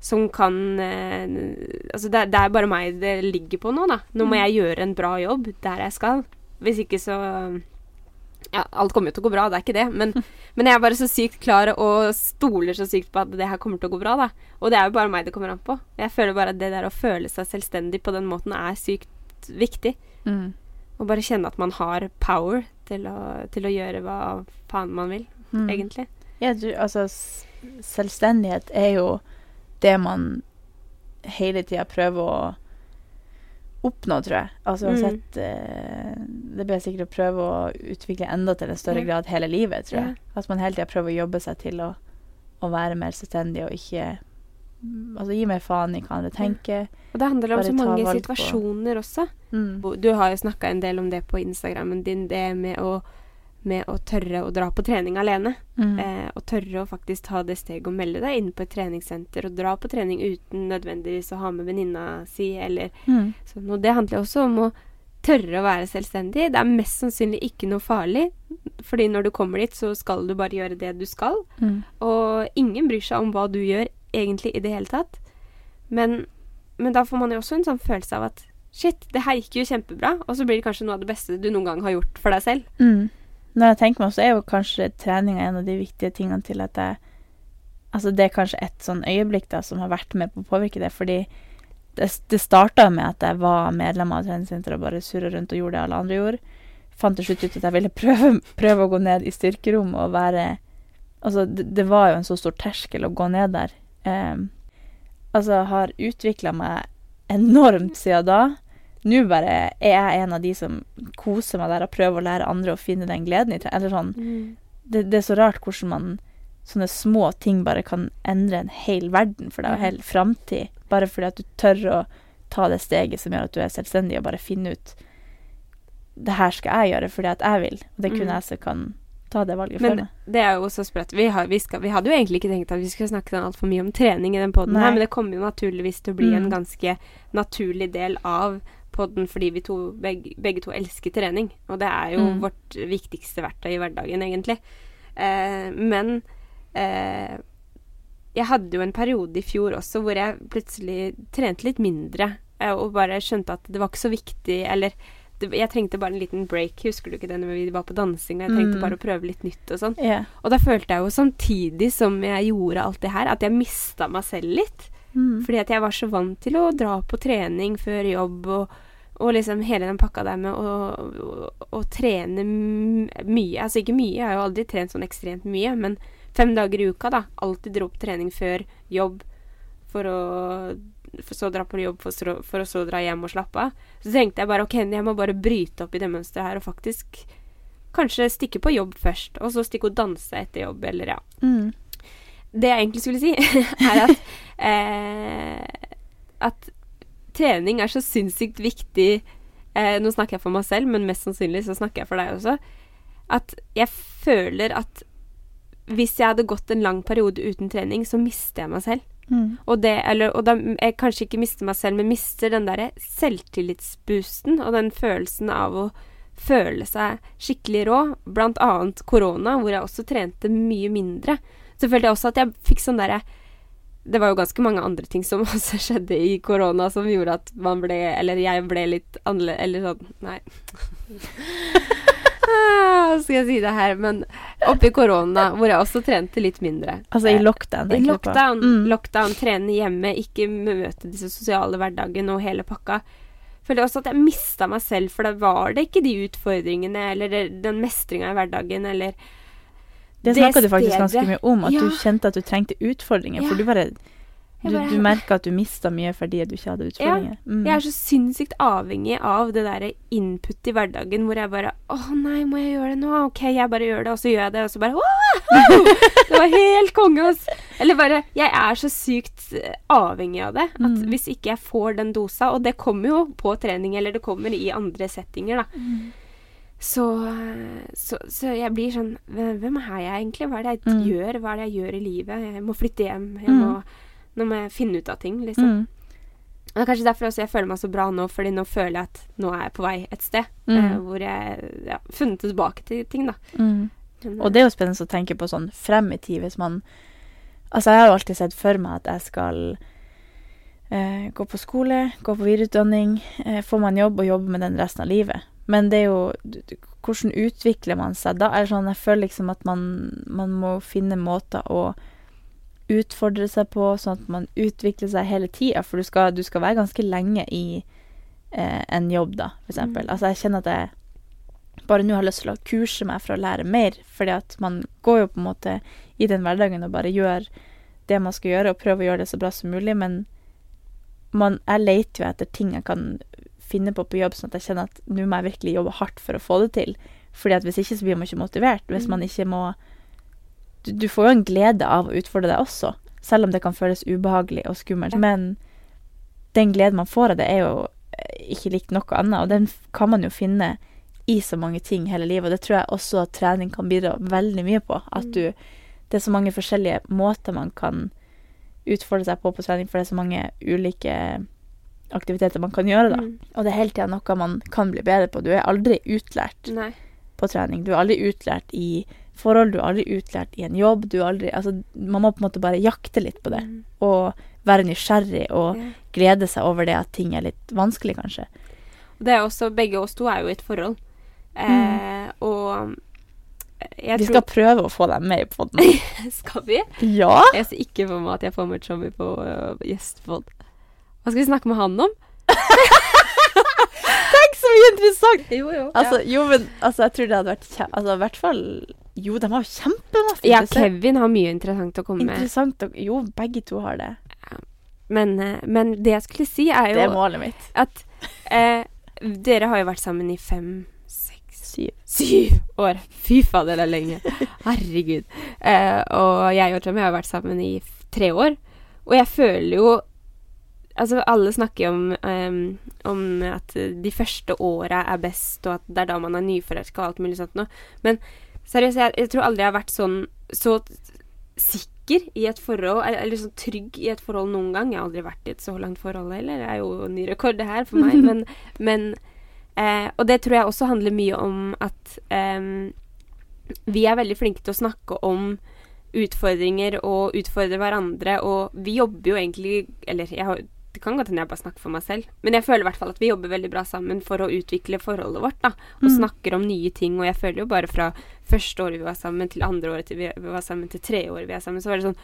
Speaker 2: som kan eh, Altså, det, det er bare meg det ligger på nå, da. Nå må
Speaker 1: Mm.
Speaker 2: jeg gjøre en bra jobb der jeg skal. Hvis ikke så Ja, alt kommer jo til å gå bra, det er ikke det. Men, men jeg er bare så sykt klar og stoler så sykt på at det her kommer til å gå bra, da. Og det er jo bare meg det kommer an på. Jeg føler bare at det der å føle seg selvstendig på den måten er sykt viktig.
Speaker 1: Mm.
Speaker 2: Og bare kjenne at man har power til å, til å gjøre hva faen man vil,
Speaker 1: Mm.
Speaker 2: egentlig.
Speaker 1: Ja, du, altså Selvstendighet er jo det man hele tida prøver å oppnå, tror jeg. Altså
Speaker 2: Mm.
Speaker 1: uansett eh, Det blir sikkert å prøve å utvikle enda til en større grad hele livet, tror jeg. At man hele tida prøver å jobbe seg til å, å være mer selvstendig og ikke Altså gi mer faen i hva andre tenker.
Speaker 2: Og det handler om så mange
Speaker 1: situasjoner på-
Speaker 2: også.
Speaker 1: Mm.
Speaker 2: Du har jo snakka en del om det på Instagrammen din, det med å, med å tørre å dra på trening alene.
Speaker 1: Mm.
Speaker 2: Eh, og tørre å faktisk ta det steget og melde deg inn på et treningssenter og dra på trening uten nødvendigvis å ha med venninna si eller
Speaker 1: Mm.
Speaker 2: sånn. Og det handler også om å tørre å være selvstendig. Det er mest sannsynlig ikke noe farlig, fordi når du kommer dit, så skal du bare gjøre det du skal.
Speaker 1: Mm.
Speaker 2: Og ingen bryr seg om hva du gjør egentlig i det hele tatt. Men, men da får man jo også en sånn følelse av at shit, det her gikk jo kjempebra, og så blir det kanskje noe av det beste du noen gang har gjort for deg selv.
Speaker 1: Mm. Når jeg tenker meg så er jo kanskje treninga en av de viktige tingene til at jeg Altså, det er kanskje et sånn øyeblikk da som har vært med på å påvirke det, fordi det, det starta med at jeg var medlem av treningssenteret og bare surra rundt og gjorde det alle andre gjorde. Fant til slutt ut at jeg ville prøve, prøve å gå ned i styrkerom og være Altså, det, det var jo en så stor terskel å gå ned der. Um, altså, har utvikla meg enormt siden da. Nå bare er jeg en av de som koser meg der og prøver å lære andre å finne den gleden i. Eller sånn det, det er så rart hvordan man Sånne små ting bare kan endre en hel verden for deg og
Speaker 2: en
Speaker 1: hel framtid. Bare fordi at du tør å ta det steget som gjør at du er selvstendig, og bare finne ut Det her skal jeg gjøre fordi at jeg vil. Og det kun
Speaker 2: mm.
Speaker 1: jeg som kan ta det valget for
Speaker 2: Men
Speaker 1: meg.
Speaker 2: det er jo så sprøtt. Vi, har, vi, skal, vi hadde jo egentlig ikke tenkt at vi skulle snakke sånn altfor mye om trening i den poden her, men det kommer jo naturligvis til å bli
Speaker 1: Mm.
Speaker 2: en ganske naturlig del av podden fordi vi to, begge, begge to elsker trening. Og det er jo
Speaker 1: Mm.
Speaker 2: vårt viktigste verktøy i hverdagen, egentlig. Eh, men eh, jeg hadde jo en periode i fjor også hvor jeg plutselig trente litt mindre. eh, og bare skjønte at det var ikke så viktig, eller det, jeg trengte bare en liten break. Husker du ikke det når vi var på dansing og jeg trengte
Speaker 1: Mm.
Speaker 2: bare å prøve litt nytt og sånn?
Speaker 1: Yeah.
Speaker 2: Og da følte jeg jo samtidig som jeg gjorde alt det her, at jeg mista meg selv litt.
Speaker 1: Mm.
Speaker 2: Fordi at jeg var så vant til å dra på trening før jobb og, og liksom hele den pakka der med å, å, å trene mye. Altså ikke mye, jeg har jo aldri trent sånn ekstremt mye, men fem dager i uka, da. Alltid dro på trening før jobb for å for så dra på jobb for, for å så dra hjem og slappe av. Så tenkte jeg bare ok, jeg må bare bryte opp i det mønsteret her og faktisk kanskje stikke på jobb først, og så stikke og danse etter jobb, eller ja.
Speaker 1: Mm.
Speaker 2: Det jeg egentlig skulle si, er at eh, At trening er så sinnssykt viktig eh, Nå snakker jeg for meg selv, men mest sannsynlig så snakker jeg for deg også. At jeg føler at hvis jeg hadde gått en lang periode uten trening, så mister jeg meg selv.
Speaker 1: Mm.
Speaker 2: Og, det, eller, og da jeg kanskje ikke mister meg selv, men mister den derre selvtillitsboosten og den følelsen av å føle seg skikkelig rå. Blant annet korona, hvor jeg også trente mye mindre. Så følte jeg også at jeg fikk sånn derre Det var jo ganske mange andre ting som også skjedde i korona som gjorde at man ble Eller jeg ble litt annerledes Eller sånn Nei. Ah, Hva skal jeg si det her? Men oppi korona, hvor jeg også trente litt mindre.
Speaker 1: Altså i lockdown.
Speaker 2: I lockdown,
Speaker 1: Mm.
Speaker 2: lockdown, trene hjemme, ikke møte disse sosiale hverdagen og hele pakka. Følte også at jeg mista meg selv, for da var det ikke de utfordringene eller den mestringa i hverdagen eller
Speaker 1: Det snakka du faktisk ganske mye om, at
Speaker 2: Ja.
Speaker 1: du kjente at du trengte utfordringer.
Speaker 2: Ja.
Speaker 1: For du bare Du, du merka at du mista mye fordi du ikke hadde utfordringer. Mm.
Speaker 2: Jeg er så sinnssykt avhengig av det derre input i hverdagen hvor jeg bare Å nei, må jeg gjøre det nå? OK, jeg bare gjør det, og så gjør jeg det, og så bare wow! Det var helt konge, altså. Eller bare Jeg er så sykt eh, avhengig av det. At
Speaker 1: Mm.
Speaker 2: hvis ikke jeg får den dosa, og det kommer jo på trening, eller det kommer i andre settinger, da.
Speaker 1: Mm.
Speaker 2: Så, eh, så, så jeg blir sånn Hvem er jeg egentlig? Hva er det jeg
Speaker 1: Mm.
Speaker 2: gjør? Hva er det jeg gjør i livet? Jeg må flytte hjem. Jeg må, nå må jeg finne ut av ting, liksom.
Speaker 1: Mm.
Speaker 2: Og det er kanskje derfor jeg føler meg så bra nå, fordi nå føler jeg at nå er jeg på vei et sted
Speaker 1: Mm.
Speaker 2: eh, hvor jeg ja, funnet tilbake til ting, da.
Speaker 1: Mm. Og det er jo spennende å tenke på sånn frem i tid hvis man Altså, jeg har jo alltid sett for meg at jeg skal eh, gå på skole, gå på videreutdanning, eh, få meg en jobb og jobbe med den resten av livet. Men det er jo Hvordan utvikler man seg da? Er sånn, jeg føler liksom at man, man må finne måter å utfordre seg på, sånn at man utvikler seg hele tida. For du skal, du skal være ganske lenge i eh, en jobb, da, for eksempel.
Speaker 2: Mm.
Speaker 1: Altså, jeg kjenner at jeg bare nå har lyst til å kurse meg for å lære mer, fordi at man går jo på en måte i den hverdagen og bare gjør det man skal gjøre, og prøver å gjøre det så bra som mulig, men man, jeg leter jo etter ting jeg kan finne på på jobb, sånn at jeg kjenner at nå må jeg virkelig jobbe hardt for å få det til. Fordi at hvis ikke så blir man ikke motivert. Hvis
Speaker 2: Mm.
Speaker 1: man ikke må du, du får jo en glede av å utfordre deg også, selv om det kan føles ubehagelig og skummelt. Men den gleden man får av det, er jo eh, ikke likt noe annet, og den kan man jo finne i så mange ting hele livet. Og det tror jeg også at trening kan bidra veldig mye på. At
Speaker 2: Mm.
Speaker 1: du Det er så mange forskjellige måter man kan utfordre seg på på trening, for det er så mange ulike aktiviteter man kan gjøre, da.
Speaker 2: Mm.
Speaker 1: Og det er hele tida noe man kan bli bedre på. Du er aldri utlært
Speaker 2: Nei.
Speaker 1: på trening. Du er aldri utlært i forhold, du er aldri utlært i en jobb. Du er aldri Altså, man må på en måte bare jakte litt på det.
Speaker 2: Mm.
Speaker 1: Og være nysgjerrig og
Speaker 2: Ja.
Speaker 1: glede seg over det at ting er litt vanskelig, kanskje.
Speaker 2: Det er også, begge oss to er jo i et forhold. Eh, og jeg
Speaker 1: Mm. Vi skal prøve å få deg med i poden.
Speaker 2: Skal vi?
Speaker 1: ja!
Speaker 2: Jeg ser ikke for meg at jeg får med Chommy på uh, gjestepod. Hva skal vi snakke med han om?
Speaker 1: Tenk så mye interessant!
Speaker 2: Jo, jo.
Speaker 1: Altså, jo, men altså, jeg tror det hadde vært kjem... Altså, i hvert fall Jo, de har jo kjempemasse
Speaker 2: ja,
Speaker 1: interessant.
Speaker 2: Kevin har mye interessant å komme med.
Speaker 1: Interessant og Jo, begge to har det.
Speaker 2: Men, eh, men det jeg skulle si, er jo
Speaker 1: Det er målet mitt.
Speaker 2: at eh, dere har jo vært sammen i fem, seks
Speaker 1: Syv.
Speaker 2: Syv år! Fy fader, det er lenge. Herregud. Eh, og jeg og Tommy har vært sammen i tre år. Og jeg føler jo Altså, alle snakker om, um, om at de første åra er best, og at det er da man er nyforelska og alt mulig sånt noe. Men seriøst, jeg, jeg tror aldri jeg har vært sånn så sikker i et forhold, eller, sånn trygg i et forhold noen gang. Jeg har aldri vært i et så langt forhold heller. Det er jo ny rekord, det her, for meg. Men, men eh, Og det tror jeg også handler mye om at um, vi er veldig flinke til å snakke om utfordringer og utfordre hverandre, og vi jobber jo egentlig Eller jeg har, det kan godt hende jeg bare snakker for meg selv, men jeg føler i hvert fall at vi jobber veldig bra sammen for å utvikle forholdet vårt, da. Og
Speaker 1: Mm.
Speaker 2: snakker om nye ting, og jeg føler jo bare fra første året vi var sammen, til andre året vi var sammen, til tredje året vi er sammen, så var det sånn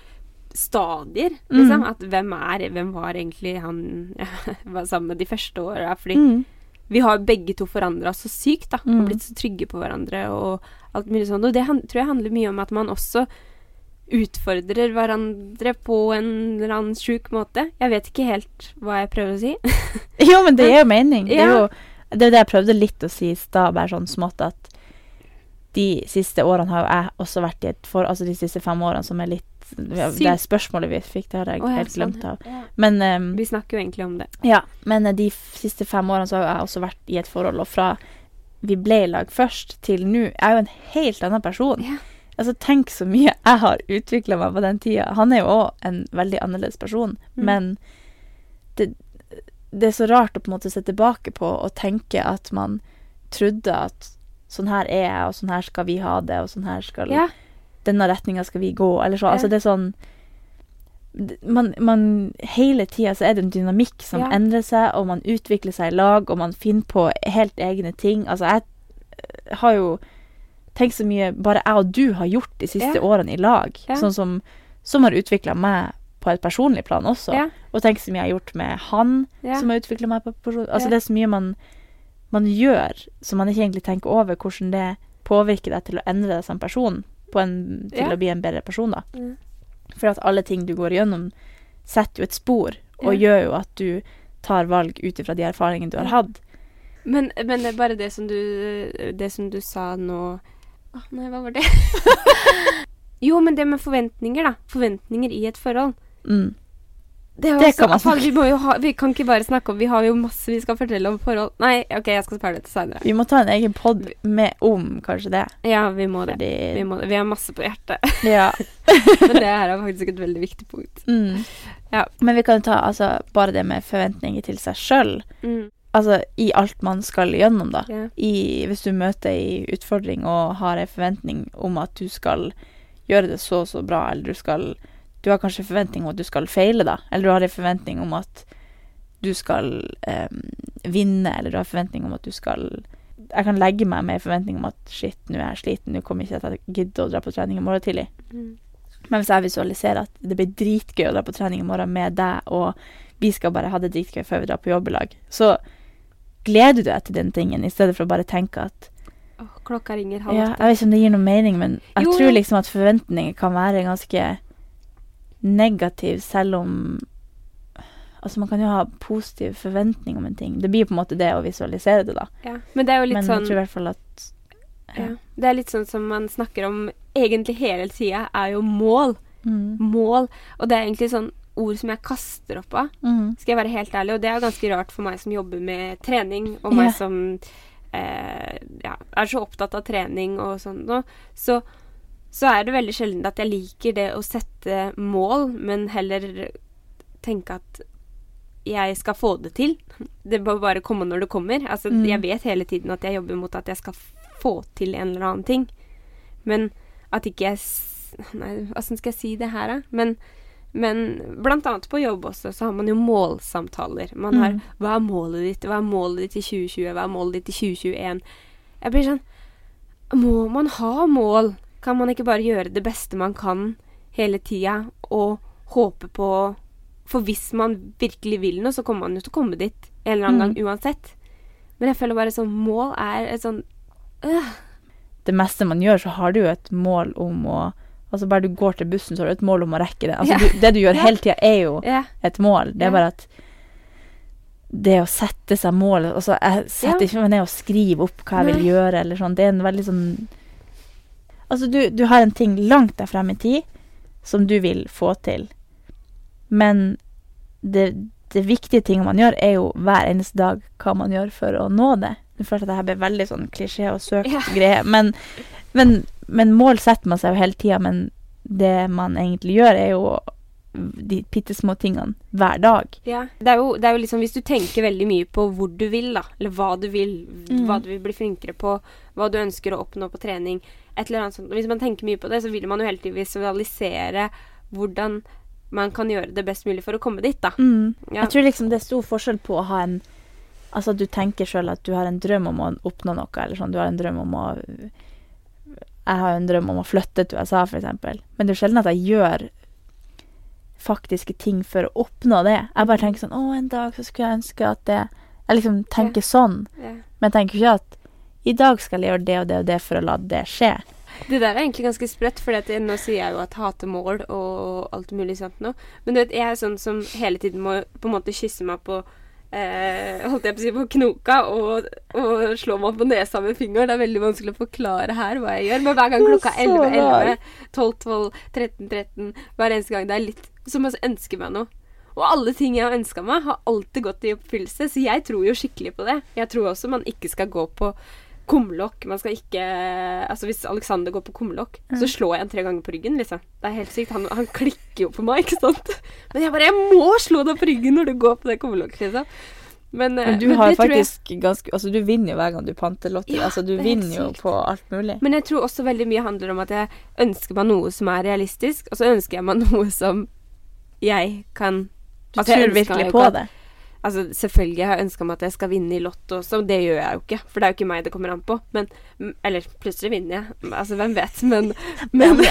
Speaker 2: stadier, liksom.
Speaker 1: Mm.
Speaker 2: At hvem er Hvem var egentlig han jeg var sammen med de første åra? Fordi
Speaker 1: Mm.
Speaker 2: vi har begge to forandra oss så sykt, da.
Speaker 1: Mm.
Speaker 2: Og blitt så trygge på hverandre og alt mulig sånn. Og det tror jeg handler mye om at man også utfordrer hverandre på en eller annen sjuk måte. Jeg vet ikke helt hva jeg prøver å si.
Speaker 1: Jo, men det gir jo mening. Det er jo det, er det jeg prøvde litt å si i stad, bare sånn smått, at de siste årene har jo jeg også vært i et for... Altså de siste fem årene som er litt Det er spørsmålet vi fikk, det har jeg
Speaker 2: oh, ja,
Speaker 1: helt
Speaker 2: sånn,
Speaker 1: glemt av.
Speaker 2: ja.
Speaker 1: Men um,
Speaker 2: Vi snakker jo egentlig om det.
Speaker 1: Ja, men eh, de siste fem årene så har jeg også vært i et forhold, og fra vi ble i lag først til nå, jeg er jo en helt annen person.
Speaker 2: Ja.
Speaker 1: Altså, tenk så mye jeg har utvikla meg på den tida. Han er jo òg en veldig annerledes person,
Speaker 2: Mm.
Speaker 1: men det, det er så rart å på en måte se tilbake på og tenke at man trodde at sånn her er jeg, og sånn her skal vi ha det, og sånn her skal
Speaker 2: Ja.
Speaker 1: Denne retninga skal vi gå, eller så.
Speaker 2: Ja.
Speaker 1: Altså, det er sånn man, man Hele tida så er det en dynamikk som
Speaker 2: Ja.
Speaker 1: endrer seg, og man utvikler seg i lag, og man finner på helt egne ting. Altså, jeg eh, har jo tenkt så mye bare jeg og du har gjort de siste
Speaker 2: Ja.
Speaker 1: årene i lag,
Speaker 2: Ja.
Speaker 1: sånn som, som har utvikla meg på et personlig plan også.
Speaker 2: Ja.
Speaker 1: Og tenk så mye jeg har gjort med han, som har utvikla meg på person... Altså, det er så mye man, man gjør som man ikke egentlig tenker over hvordan det påvirker deg til å endre deg som person, på en, til å bli en bedre person, da.
Speaker 2: Mm.
Speaker 1: For at alle ting du går igjennom, setter jo et spor, og gjør jo at du tar valg ut ifra de erfaringene du har hatt.
Speaker 2: Men, men det er bare det som du Det som du sa nå Åh, Nei, hva var det? jo, men det med forventninger, da. Forventninger i et forhold.
Speaker 1: Mm.
Speaker 2: Det,
Speaker 1: Det
Speaker 2: også-
Speaker 1: kan man
Speaker 2: snakke vi, ha, vi kan ikke bare snakke om Vi har jo masse vi skal fortelle om forhold. Nei, OK, jeg skal spare det til seinere.
Speaker 1: Vi må ta en egen pod med om kanskje det.
Speaker 2: Ja, vi må det.
Speaker 1: Fordi
Speaker 2: Vi, må det. vi har masse på hjertet.
Speaker 1: Ja.
Speaker 2: men det her er faktisk et veldig viktig punkt.
Speaker 1: Mm.
Speaker 2: Ja.
Speaker 1: Men vi kan ta altså, bare det med forventninger til seg sjøl.
Speaker 2: Mm.
Speaker 1: Altså i alt man skal gjennom, da.
Speaker 2: Yeah.
Speaker 1: I, hvis du møter ei utfordring og har ei forventning om at du skal gjøre det så og så bra, eller du skal Du har kanskje forventning om at du skal feile, da. Eller du har ei forventning om at du skal em, vinne, eller du har forventning om at du skal Jeg kan legge meg med en forventning om at shit, nå er jeg sliten, nå kommer ikke til å gidde å dra på trening i morgen tidlig.
Speaker 2: Mm.
Speaker 1: Men hvis jeg visualiserer at det blir dritgøy å dra på trening i morgen med deg, og vi skal bare ha det dritgøy før vi drar på jobb i lag, så gleder du deg til den tingen, i stedet for å bare tenke at
Speaker 2: oh, klokka ringer halv
Speaker 1: ja. Jeg vet ikke om det gir noe mening, men jeg
Speaker 2: Jo,
Speaker 1: tror liksom at forventninger kan være ganske negativ, selv om Altså, man kan jo ha positiv forventning om en ting. Det blir på en måte det å visualisere det, da.
Speaker 2: Ja. Men det er jo litt
Speaker 1: Men
Speaker 2: sånn
Speaker 1: jeg tror i hvert fall at
Speaker 2: ja. Det er litt sånn som man snakker om egentlig hele tida, er jo mål.
Speaker 1: Mm.
Speaker 2: Mål. Og det er egentlig sånn ord som jeg kaster opp av,
Speaker 1: Mm.
Speaker 2: skal jeg være helt ærlig. Og det er ganske rart for meg som jobber med trening, og meg
Speaker 1: yeah.
Speaker 2: som eh, ja, er så opptatt av trening og sånn nå. Så, så er det veldig sjelden at jeg liker det å sette mål, men heller tenke at jeg skal få det til. Det må bare komme når det kommer. Altså,
Speaker 1: Mm.
Speaker 2: Jeg vet hele tiden at jeg jobber mot at jeg skal få til en eller annen ting. Men at ikke jeg Nei, åssen skal jeg si det her, da? Men, men annet på jobb også, så har man jo målsamtaler. Man har
Speaker 1: Mm.
Speaker 2: Hva er målet ditt? Hva er målet ditt i 2020? Hva er målet ditt i 2021? Jeg blir sånn Må man ha mål? Kan man ikke bare gjøre det beste man kan hele tida, og håpe på For hvis man virkelig vil noe, så kommer man jo til å komme dit en eller annen
Speaker 1: Mm.
Speaker 2: gang uansett. Men jeg føler bare sånn Mål er et sånn øh,
Speaker 1: det meste man gjør, så har du jo et mål om å Altså bare du går til bussen, så har du et mål om å rekke det. Altså
Speaker 2: yeah.
Speaker 1: du, det du gjør
Speaker 2: yeah.
Speaker 1: hele tida, er jo
Speaker 2: yeah.
Speaker 1: et mål. Det er bare at det å sette seg mål Altså, jeg setter ikke meg ned og skriver opp hva jeg vil gjøre, eller sånn. Det er en veldig sånn Altså, du, du har en ting langt der frem i tid som du vil få til, men det, det viktige tinget man gjør, er jo hver eneste dag hva man gjør for å nå det. Nå følte jeg at dette blir ble veldig sånn klisjé og søkt greie, men, men, men mål setter man seg jo hele tida, men det man egentlig gjør, er jo de bitte små tingene hver dag.
Speaker 2: Ja. Det, er jo, det er jo liksom Hvis du tenker veldig mye på hvor du vil, da, eller hva du vil,
Speaker 1: Mm.
Speaker 2: hva du vil bli flinkere på, hva du ønsker å oppnå på trening, et eller annet sånt Hvis man tenker mye på det, så vil man jo hele tiden visualisere hvordan man kan gjøre det best mulig for å komme dit, da. Ja.
Speaker 1: Jeg tror liksom det er stor forskjell på å ha en Altså at du tenker sjøl at du har en drøm om å oppnå noe, eller sånn. Du har en drøm om å Jeg har en drøm om å flytte til USA, eksempel. Men det er sjelden at jeg gjør faktiske ting for å oppnå det. Jeg bare tenker sånn Å, en dag så skulle jeg ønske at det Jeg liksom tenker sånn.
Speaker 2: Yeah.
Speaker 1: Men jeg tenker ikke at i dag skal jeg gjøre det og det og det for å la det skje.
Speaker 2: Det der er egentlig ganske sprøtt, for nå sier jeg jo at hater mål og alt mulig sånt nå. Men du vet, jeg er sånn som hele tiden må på en måte kysse meg på eh, holdt jeg på å si på knoka og, og slå meg på nesa med fingeren. Det er veldig vanskelig å forklare her hva jeg gjør. Men hver gang klokka 11, 11, 12, 12, 13, 13 Hver eneste gang det er litt som å ønske meg noe. Og alle ting jeg har ønska meg, har alltid gått i oppfyllelse, så jeg tror jo skikkelig på det. Jeg tror også man ikke skal gå på kumlokk. Man skal ikke Altså, hvis Alexander går på kumlokk, så slår jeg ham tre ganger på ryggen, liksom. Det er helt sykt. Han, han klikker jo på meg, ikke sant? Men jeg bare Jeg må slå deg på ryggen når du går på det kumlokket, liksom. Men, eh,
Speaker 1: Men du
Speaker 2: men
Speaker 1: har
Speaker 2: faktisk jeg-
Speaker 1: ganske Altså, du vinner jo hver gang du panter lotter.
Speaker 2: Ja,
Speaker 1: altså, du
Speaker 2: er
Speaker 1: vinner jo
Speaker 2: sykt.
Speaker 1: på alt mulig.
Speaker 2: Men jeg tror også veldig mye handler om at jeg ønsker meg noe som er realistisk, og så ønsker jeg meg noe som jeg kan
Speaker 1: Du
Speaker 2: Altså,
Speaker 1: tror virkelig på det.
Speaker 2: Altså, selvfølgelig har jeg ønska meg at jeg skal vinne i Lotto også, det gjør jeg jo ikke. For det er jo ikke meg det kommer an på. Men Eller plutselig vinner jeg. Altså, hvem vet. Men, men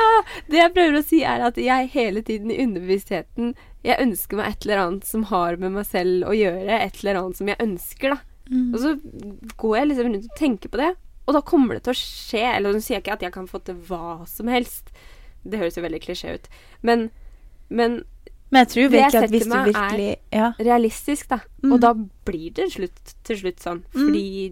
Speaker 2: ah, det jeg prøver å si, er at jeg hele tiden i underbevisstheten Jeg ønsker meg et eller annet som har med meg selv å gjøre. Et eller annet som jeg ønsker, da.
Speaker 1: Mm.
Speaker 2: Og så går jeg liksom rundt og tenker på det, og da kommer det til å skje. Eller nå sier jeg ikke at jeg kan få til hva som helst. Det høres jo veldig klisjé ut. Men, men
Speaker 1: Men jeg tror
Speaker 2: Det jeg
Speaker 1: virkelig hvis
Speaker 2: setter
Speaker 1: du
Speaker 2: meg er-
Speaker 1: Ja.
Speaker 2: realistisk, da.
Speaker 1: Mm.
Speaker 2: Og da blir det slutt, til slutt sånn. Fordi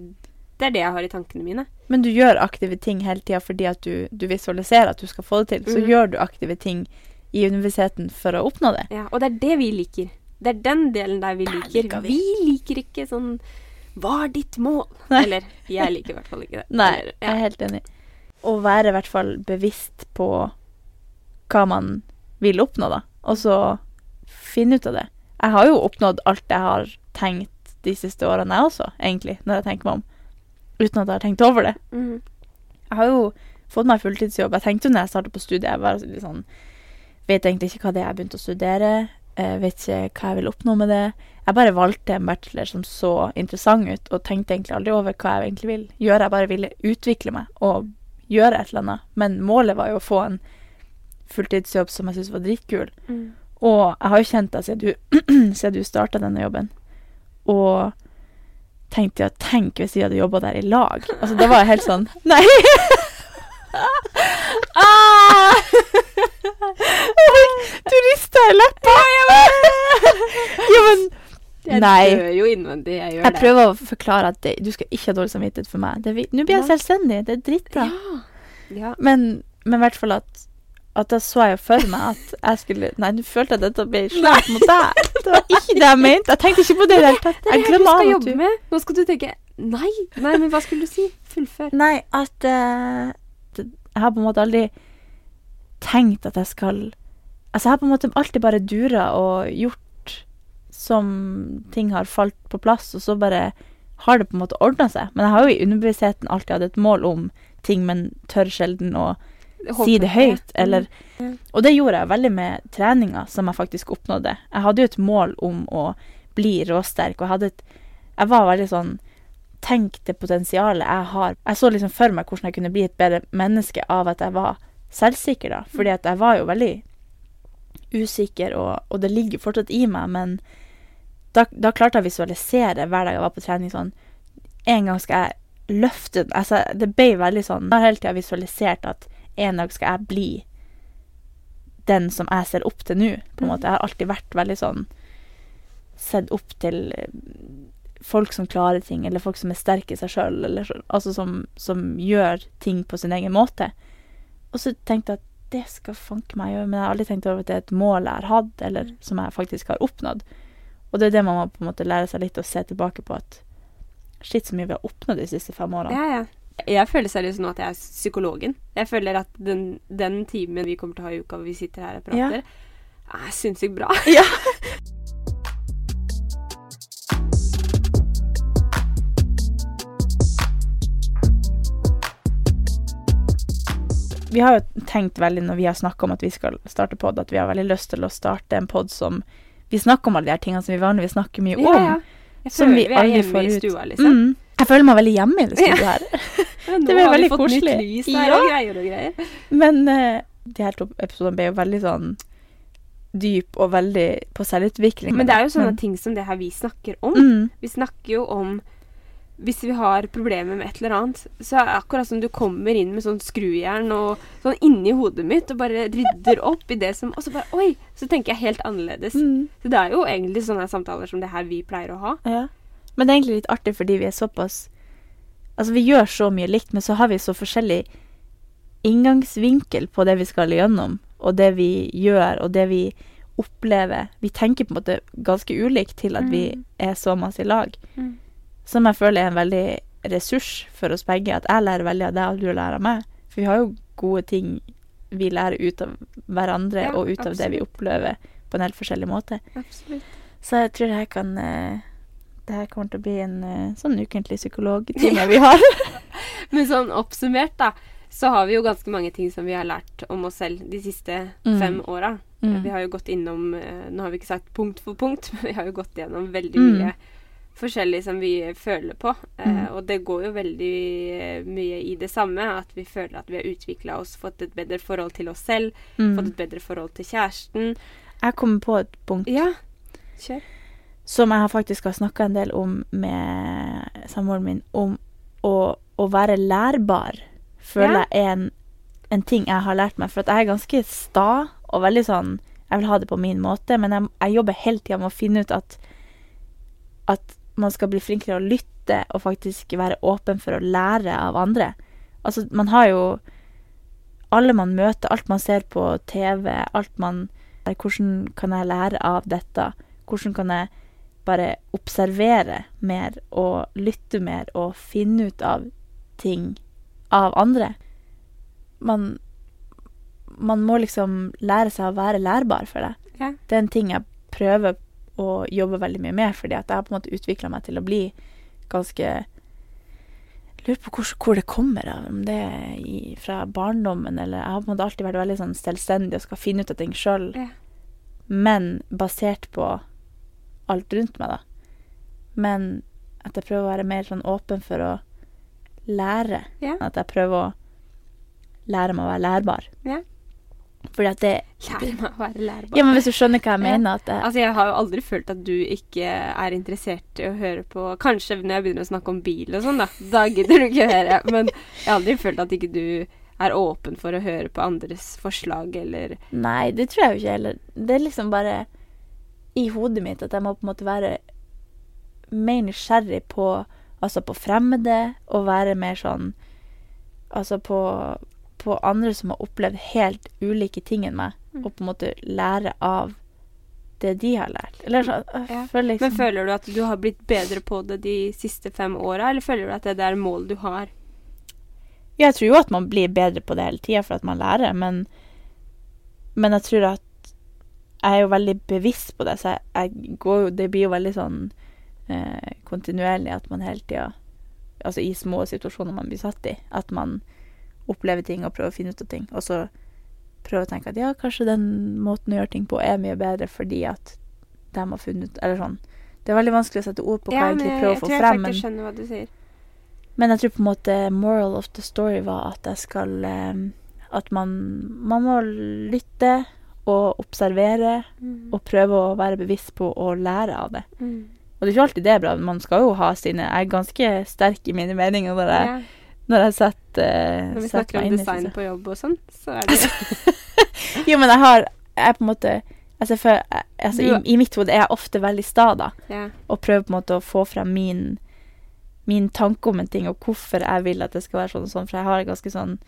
Speaker 2: det er det jeg har i tankene mine.
Speaker 1: Men du gjør aktive ting hele tida fordi at du, du visualiserer at du skal få det til. Så
Speaker 2: Mhm.
Speaker 1: gjør du aktive ting i universiteten for å oppnå det.
Speaker 2: Ja, og det er det vi liker. Det er den delen der vi liker.
Speaker 1: liker vi.
Speaker 2: vi. liker ikke sånn Hva er ditt mål?
Speaker 1: Nei.
Speaker 2: Eller jeg liker i hvert fall ikke det.
Speaker 1: Nei,
Speaker 2: Eller,
Speaker 1: jeg er helt enig. Å være i hvert fall bevisst på hva man vil oppnå, da. Og så finne ut av det. Jeg har jo oppnådd alt jeg har tenkt de siste årene, jeg også, egentlig, når jeg tenker meg om. Uten at jeg har tenkt over det.
Speaker 2: Mm.
Speaker 1: Jeg har jo fått meg fulltidsjobb. Jeg tenkte jo når jeg startet på studiet, jeg var litt sånn Vet egentlig ikke hva det er jeg begynte å studere. Jeg vet ikke hva jeg vil oppnå med det. Jeg bare valgte en bachelor som så interessant ut, og tenkte egentlig aldri over hva jeg egentlig vil gjøre. Jeg bare ville utvikle meg og gjøre et eller annet. Men målet var jo å få en fulltidsjobb som jeg syntes var dritkul.
Speaker 2: Mhm.
Speaker 1: Og jeg har jo kjent deg siden du, siden du starta denne jobben. Og tenkte jeg tenk hvis vi hadde jobba der i lag. Altså, da var jeg helt sånn Nei! ah! du rista i leppa! ja, men
Speaker 2: Jeg
Speaker 1: Nei.
Speaker 2: dør jo innvendig. Jeg gjør
Speaker 1: Jeg
Speaker 2: det.
Speaker 1: prøver å forklare at det, du skal ikke ha dårlig samvittighet for meg. Det vi- Nå blir jeg selvstendig. Det er dritbra.
Speaker 2: Ja. ja.
Speaker 1: Men, men i hvert fall at at da så jeg for meg at jeg skulle Nei, nå følte jeg at dette ble slett mot deg. Det var ikke det jeg mente. Jeg tenkte ikke på det i det hele tatt. Jeg glemmer av at du
Speaker 2: med. Nå skal du tenke Nei, nei, men hva skulle du si? Fullfør.
Speaker 1: Nei, at uh, Jeg har på en måte aldri tenkt at jeg skal Altså, jeg har på en måte alltid bare dura og gjort som ting har falt på plass, og så bare har det på en måte ordna seg. Men jeg har jo i underbevisstheten alltid hatt et mål om ting, men tør sjelden å si det høyt, eller
Speaker 2: Mm.
Speaker 1: Og det gjorde jeg veldig med treninga, som jeg faktisk oppnådde. Jeg hadde jo et mål om å bli råsterk, og jeg hadde et Jeg var veldig sånn Tenk det potensialet jeg har. Jeg så liksom for meg hvordan jeg kunne bli et bedre menneske av at jeg var selvsikker, da. Fordi at jeg var jo veldig usikker, og, og det ligger fortsatt i meg, men da, da klarte jeg å visualisere hver dag jeg var på trening sånn En gang skal jeg løfte den. Altså, det ble veldig sånn Jeg har hele tida visualisert at en dag skal jeg bli den som jeg ser opp til nå. på en
Speaker 2: Mhm.
Speaker 1: måte. Jeg har alltid vært veldig sånn Sett opp til eh, folk som klarer ting, eller folk som er sterke i seg sjøl, eller altså som, som gjør ting på sin egen måte. Og så tenkte jeg at det skal fanke meg gjøre, men jeg har aldri tenkt over at det er et mål jeg har hatt, eller
Speaker 2: Mm.
Speaker 1: som jeg faktisk har oppnådd. Og det er det man må på en måte lære seg litt å se tilbake på at Shit, så mye vi har oppnådd de siste fem årene.
Speaker 2: Ja, ja. Jeg føler seriøst nå at jeg er psykologen. Jeg føler at den, den timen vi kommer til å ha i uka hvor vi sitter her og prater, er sinnssykt bra.
Speaker 1: Ja. Vi har jo tenkt veldig når vi har snakka om at vi skal starte pod, at vi har veldig lyst til å starte en pod som Vi snakker om alle de her tingene som vi vanligvis snakker mye om.
Speaker 2: Ja, ja. Jeg
Speaker 1: Som
Speaker 2: føler
Speaker 1: vi
Speaker 2: vi, er
Speaker 1: aldri
Speaker 2: hjemme
Speaker 1: får
Speaker 2: i stua, liksom.
Speaker 1: Mm. Jeg føler meg veldig hjemme i det studioet her.
Speaker 2: Ja,
Speaker 1: Det ble veldig koselig.
Speaker 2: nytt lys her
Speaker 1: Ja.
Speaker 2: og greier og greier.
Speaker 1: Men uh, de her to episodene ble jo veldig sånn dyp og veldig på selvutvikling.
Speaker 2: Men det er jo sånne
Speaker 1: Men-
Speaker 2: ting som det her vi snakker om.
Speaker 1: mm.
Speaker 2: Vi snakker jo om hvis vi har problemer med et eller annet, så er det akkurat som du kommer inn med sånn skrujern og sånn inni hodet mitt og bare rydder opp i det som Og så bare Oi! Så tenker jeg helt annerledes.
Speaker 1: Mm.
Speaker 2: Så det er jo egentlig sånne samtaler som det her vi pleier å ha.
Speaker 1: Ja. Men det er egentlig litt artig fordi vi er såpass Altså, vi gjør så mye likt, men så har vi så forskjellig inngangsvinkel på det vi skal gjennom, og det vi gjør, og det vi opplever. Vi tenker på en måte ganske ulikt til at vi
Speaker 2: Mm.
Speaker 1: er så masse i lag.
Speaker 2: Mm.
Speaker 1: Som jeg føler er en veldig ressurs for oss begge. At jeg lærer veldig av deg, og du lærer av meg. For vi har jo gode ting vi lærer ut av hverandre,
Speaker 2: Ja,
Speaker 1: og ut av det vi opplever på en helt forskjellig måte.
Speaker 2: Absolutt.
Speaker 1: Så jeg tror det her kan eh, Det her kommer til å bli en eh, sånn ukentlig psykologtime vi har.
Speaker 2: Men sånn oppsummert, da, så har vi jo ganske mange ting som vi har lært om oss selv de siste
Speaker 1: Mm.
Speaker 2: fem åra.
Speaker 1: Mm.
Speaker 2: Vi har jo gått innom eh, Nå har vi ikke sagt punkt for punkt, men vi har jo gått gjennom veldig
Speaker 1: Mm.
Speaker 2: mye forskjellig som vi føler på. Eh,
Speaker 1: Mm.
Speaker 2: og det går jo veldig eh, mye i det samme. At vi føler at vi har utvikla oss, fått et bedre forhold til oss selv, fått
Speaker 1: Mm.
Speaker 2: et bedre forhold til kjæresten.
Speaker 1: Jeg kommer på et punkt
Speaker 2: Ja, kjør.
Speaker 1: Som jeg faktisk har snakka en del om med samboeren min, om å, å være lærbar. Føler
Speaker 2: Ja.
Speaker 1: jeg er en, en ting jeg har lært meg. For at jeg er ganske sta og veldig sånn Jeg vil ha det på min måte, men jeg, jeg jobber hele tida med å finne ut at at man skal bli flinkere å lytte og faktisk være åpen for å lære av andre. Altså, man har jo Alle man møter, alt man ser på TV, alt man Hvordan kan jeg lære av dette? Hvordan kan jeg bare observere mer og lytte mer og finne ut av ting av andre? Man Man må liksom lære seg å være lærbar for det.
Speaker 2: Ja.
Speaker 1: Det er en ting jeg prøver å jobbe veldig mye med, fordi at jeg har på en måte utvikla meg til å bli ganske Lurer på hvor, hvor det kommer av, om det er i, fra barndommen, eller Jeg har på en måte alltid vært veldig sånn selvstendig og skal finne ut av ting sjøl,
Speaker 2: Ja.
Speaker 1: men basert på alt rundt meg, da. Men at jeg prøver å være mer sånn åpen for å lære.
Speaker 2: Ja.
Speaker 1: At jeg prøver å lære meg å være lærbar.
Speaker 2: Ja.
Speaker 1: Fordi at det
Speaker 2: Lære meg å være lærbar.
Speaker 1: Ja, men hvis du skjønner hva jeg mener, at jeg,
Speaker 2: Altså, jeg har jo aldri følt at du ikke er interessert i å høre på Kanskje når jeg begynner å snakke om bil og sånn, da. Da gidder du ikke høre. Men jeg har aldri følt at ikke du er åpen for å høre på andres forslag eller
Speaker 1: Nei, det tror jeg jo ikke heller. Det er liksom bare i hodet mitt at jeg må på en måte være mer nysgjerrig på Altså på fremmede, og være mer sånn Altså på, på andre som har opplevd helt ulike ting enn meg,
Speaker 2: Mm.
Speaker 1: og på en måte lære av det de har lært. Eller så,
Speaker 2: Ja.
Speaker 1: føler liksom
Speaker 2: Men føler du at du har blitt bedre på det de siste fem åra, eller føler du at det er mål du har?
Speaker 1: Jeg tror jo at man blir bedre på det hele tida for at man lærer, men, men jeg tror at jeg er jo veldig bevisst på det, så jeg, jeg går jo Det blir jo veldig sånn eh, kontinuerlig at man hele tida Altså i små situasjoner man blir satt i, at man opplever ting og prøver å finne ut av ting. Og så prøver å tenke at ja, kanskje den måten å gjøre ting på er mye bedre fordi at de har funnet ut Eller sånn. Det er veldig vanskelig å sette ord på hva jeg egentlig prøver å få
Speaker 2: tror jeg
Speaker 1: frem. men-
Speaker 2: faktisk skjønner hva du sier.
Speaker 1: men jeg tror på en måte moral of the story var at jeg skal eh, At man, man må lytte og observere
Speaker 2: Mm.
Speaker 1: og prøve å være bevisst på å lære av det.
Speaker 2: Mm.
Speaker 1: Og det er ikke alltid det er bra. Man skal jo ha sine Jeg er ganske sterk i mine meninger når jeg,
Speaker 2: Ja.
Speaker 1: når jeg setter, i
Speaker 2: Når vi snakker om design på jobb og sånn, så er det
Speaker 1: Jo, men jeg har Jeg er på en måte altså, for, altså,
Speaker 2: Du-
Speaker 1: i, I mitt hode er jeg ofte veldig sta, da.
Speaker 2: ja.
Speaker 1: Og prøver på en måte å få frem min Min tanke om en ting, og hvorfor jeg vil at det skal være sånn og sånn. For jeg har ganske sånn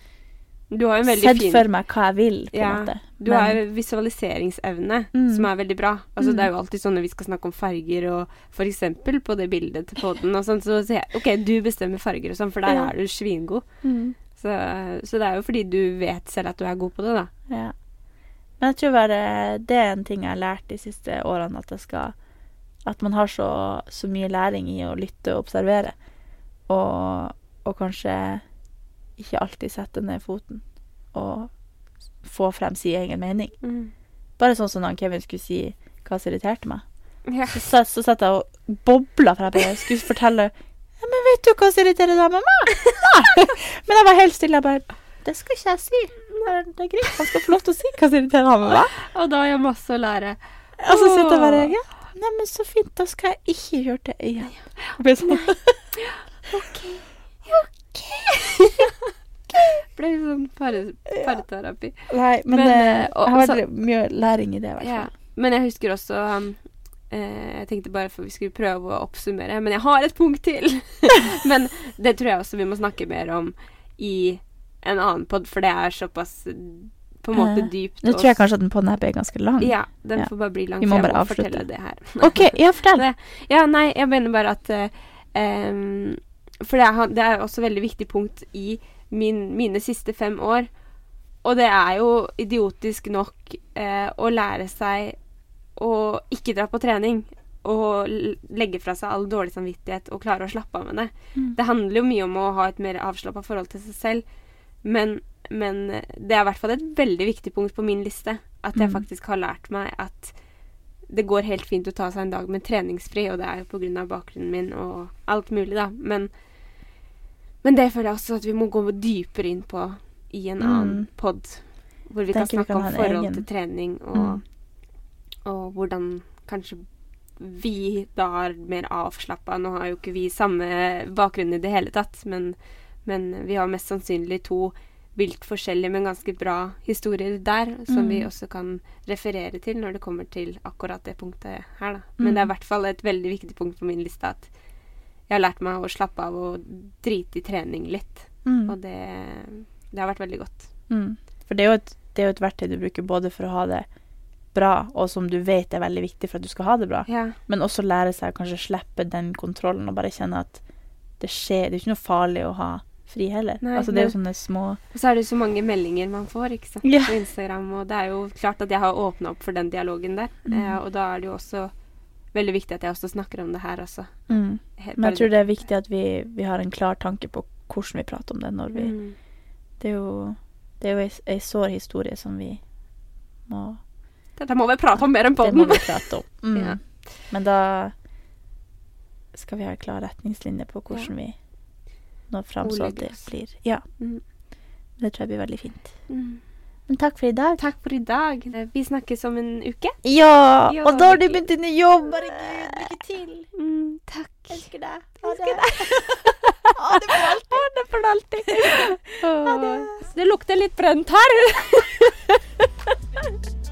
Speaker 2: Du har en veldig
Speaker 1: Sett
Speaker 2: fin
Speaker 1: for meg hva jeg vil, på en
Speaker 2: Ja,
Speaker 1: måte.
Speaker 2: Du
Speaker 1: Men-
Speaker 2: har visualiseringsevne,
Speaker 1: Mm.
Speaker 2: som er veldig bra. Altså,
Speaker 1: Mm.
Speaker 2: Det er jo alltid sånn når vi skal snakke om farger, og f.eks. på det bildet til podden sånn, så sier jeg OK, du bestemmer farger og sånn, for der
Speaker 1: Ja.
Speaker 2: er du svingod.
Speaker 1: Mm.
Speaker 2: Så, så det er jo fordi du vet selv at du er god på det, da.
Speaker 1: Ja. Men jeg tror bare det er en ting jeg har lært de siste årene, at jeg skal At man har så, så mye læring i å lytte og observere. Og, og kanskje ikke alltid sette ned foten og få frem sin egen mening. Bare sånn som når Kevin skulle si hva som irriterte meg.
Speaker 2: Ja.
Speaker 1: Så, satt- så satt jeg og bobla for jeg skulle fortelle ja, men 'Vet du hva som irriterer deg, mamma?' Nei. Men jeg var helt stille. Jeg bare 'Det skal ikke jeg si'. Det er, greit. Han skal få lov til å si hva som irriterer deg med meg.
Speaker 2: Og da har jeg masse å lære.
Speaker 1: Og så sitter jeg bare Ja, Neimen, så fint. Da skal jeg ikke gjøre det igjen. Jeg OK. sånn.
Speaker 2: Ble sånn parterapi. Ja.
Speaker 1: Nei, men,
Speaker 2: Men,
Speaker 1: eh,
Speaker 2: eh, og-
Speaker 1: har
Speaker 2: så-
Speaker 1: mye læring i det, i hvert
Speaker 2: Ja.
Speaker 1: fall.
Speaker 2: Men jeg husker også um, eh, Jeg tenkte bare for vi skulle prøve å oppsummere, men jeg har et punkt til. men det tror jeg også vi må snakke mer om i en annen pod, for det er såpass på en måte dypt.
Speaker 1: Nå tror jeg kanskje at den podden her blir ganske lang.
Speaker 2: Ja, den
Speaker 1: Ja.
Speaker 2: får bare bli lang,
Speaker 1: Vi må bare avslutte.
Speaker 2: det her.
Speaker 1: OK, ja, fortell.
Speaker 2: Ja, nei, jeg mener bare at uh, em, For det er, det er også et veldig viktig punkt i min, mine siste fem år. Og det er jo idiotisk nok eh, å lære seg å ikke dra på trening. Og legge fra seg all dårlig samvittighet og klare å slappe av med det.
Speaker 1: Mm.
Speaker 2: Det handler jo mye om å ha et mer avslappa forhold til seg selv. Men, men det er i hvert fall et veldig viktig punkt på min liste. At jeg
Speaker 1: Mm.
Speaker 2: faktisk har lært meg at det går helt fint å ta seg en dag med treningsfri, og det er jo pga. bakgrunnen min og alt mulig, da. Men, men det føler jeg også at vi må gå dypere inn på i en
Speaker 1: Mm.
Speaker 2: annen pod. Hvor vi kan
Speaker 1: snakke vi kan
Speaker 2: om forhold
Speaker 1: egen.
Speaker 2: til trening, og,
Speaker 1: Mm.
Speaker 2: og hvordan kanskje vi da er mer avslappa. Nå har jo ikke vi samme bakgrunn i det hele tatt, men, men vi har mest sannsynlig to vilt forskjellige, men ganske bra historier der, som vi
Speaker 1: Mm.
Speaker 2: også kan referere til når det kommer til akkurat det punktet her, da. Men det er i
Speaker 1: Mm.
Speaker 2: hvert fall et veldig viktig punkt på min liste at jeg har lært meg å slappe av og drite i trening litt.
Speaker 1: Mm.
Speaker 2: Og det, det har vært veldig godt.
Speaker 1: Mm. For det er, jo et, det er jo et verktøy du bruker både for å ha det bra, og som du vet er veldig viktig for at du skal ha det bra,
Speaker 2: Ja.
Speaker 1: men også lære seg å kanskje slippe den kontrollen og bare kjenne at det skjer. Det er ikke noe farlig å ha fri heller.
Speaker 2: Nei,
Speaker 1: altså, det er jo sånne små
Speaker 2: Og så er det jo så mange meldinger man får ikke sant?
Speaker 1: Ja.
Speaker 2: på Instagram, og det er jo klart at jeg har åpna opp for den dialogen der.
Speaker 1: Mm.
Speaker 2: Eh, og da er det jo også veldig viktig at jeg også snakker om det her også.
Speaker 1: mm. Men jeg tror det er viktig at vi, vi har en klar tanke på hvordan vi prater om det når vi
Speaker 2: Mm.
Speaker 1: Det er jo, det er jo ei, ei sår historie som vi må
Speaker 2: Dette må vi prate om mer enn
Speaker 1: Det må vi prate om. Mm.
Speaker 2: Ja.
Speaker 1: Men da skal vi ha en klar retningslinje på hvordan vi når fram så det blir Ja.
Speaker 2: Mm.
Speaker 1: Det tror jeg blir veldig fint.
Speaker 2: Mm.
Speaker 1: Men takk for i dag.
Speaker 2: Takk for i dag. Vi snakkes om en uke.
Speaker 1: Ja! og da har du begynt i ny jobb. Herregud, lykke til.
Speaker 2: Mm, takk.
Speaker 1: Elsker deg.
Speaker 2: Ha det.
Speaker 1: Ha det for alltid.
Speaker 2: Ha det for alltid. Ha det. Det lukter litt brent her.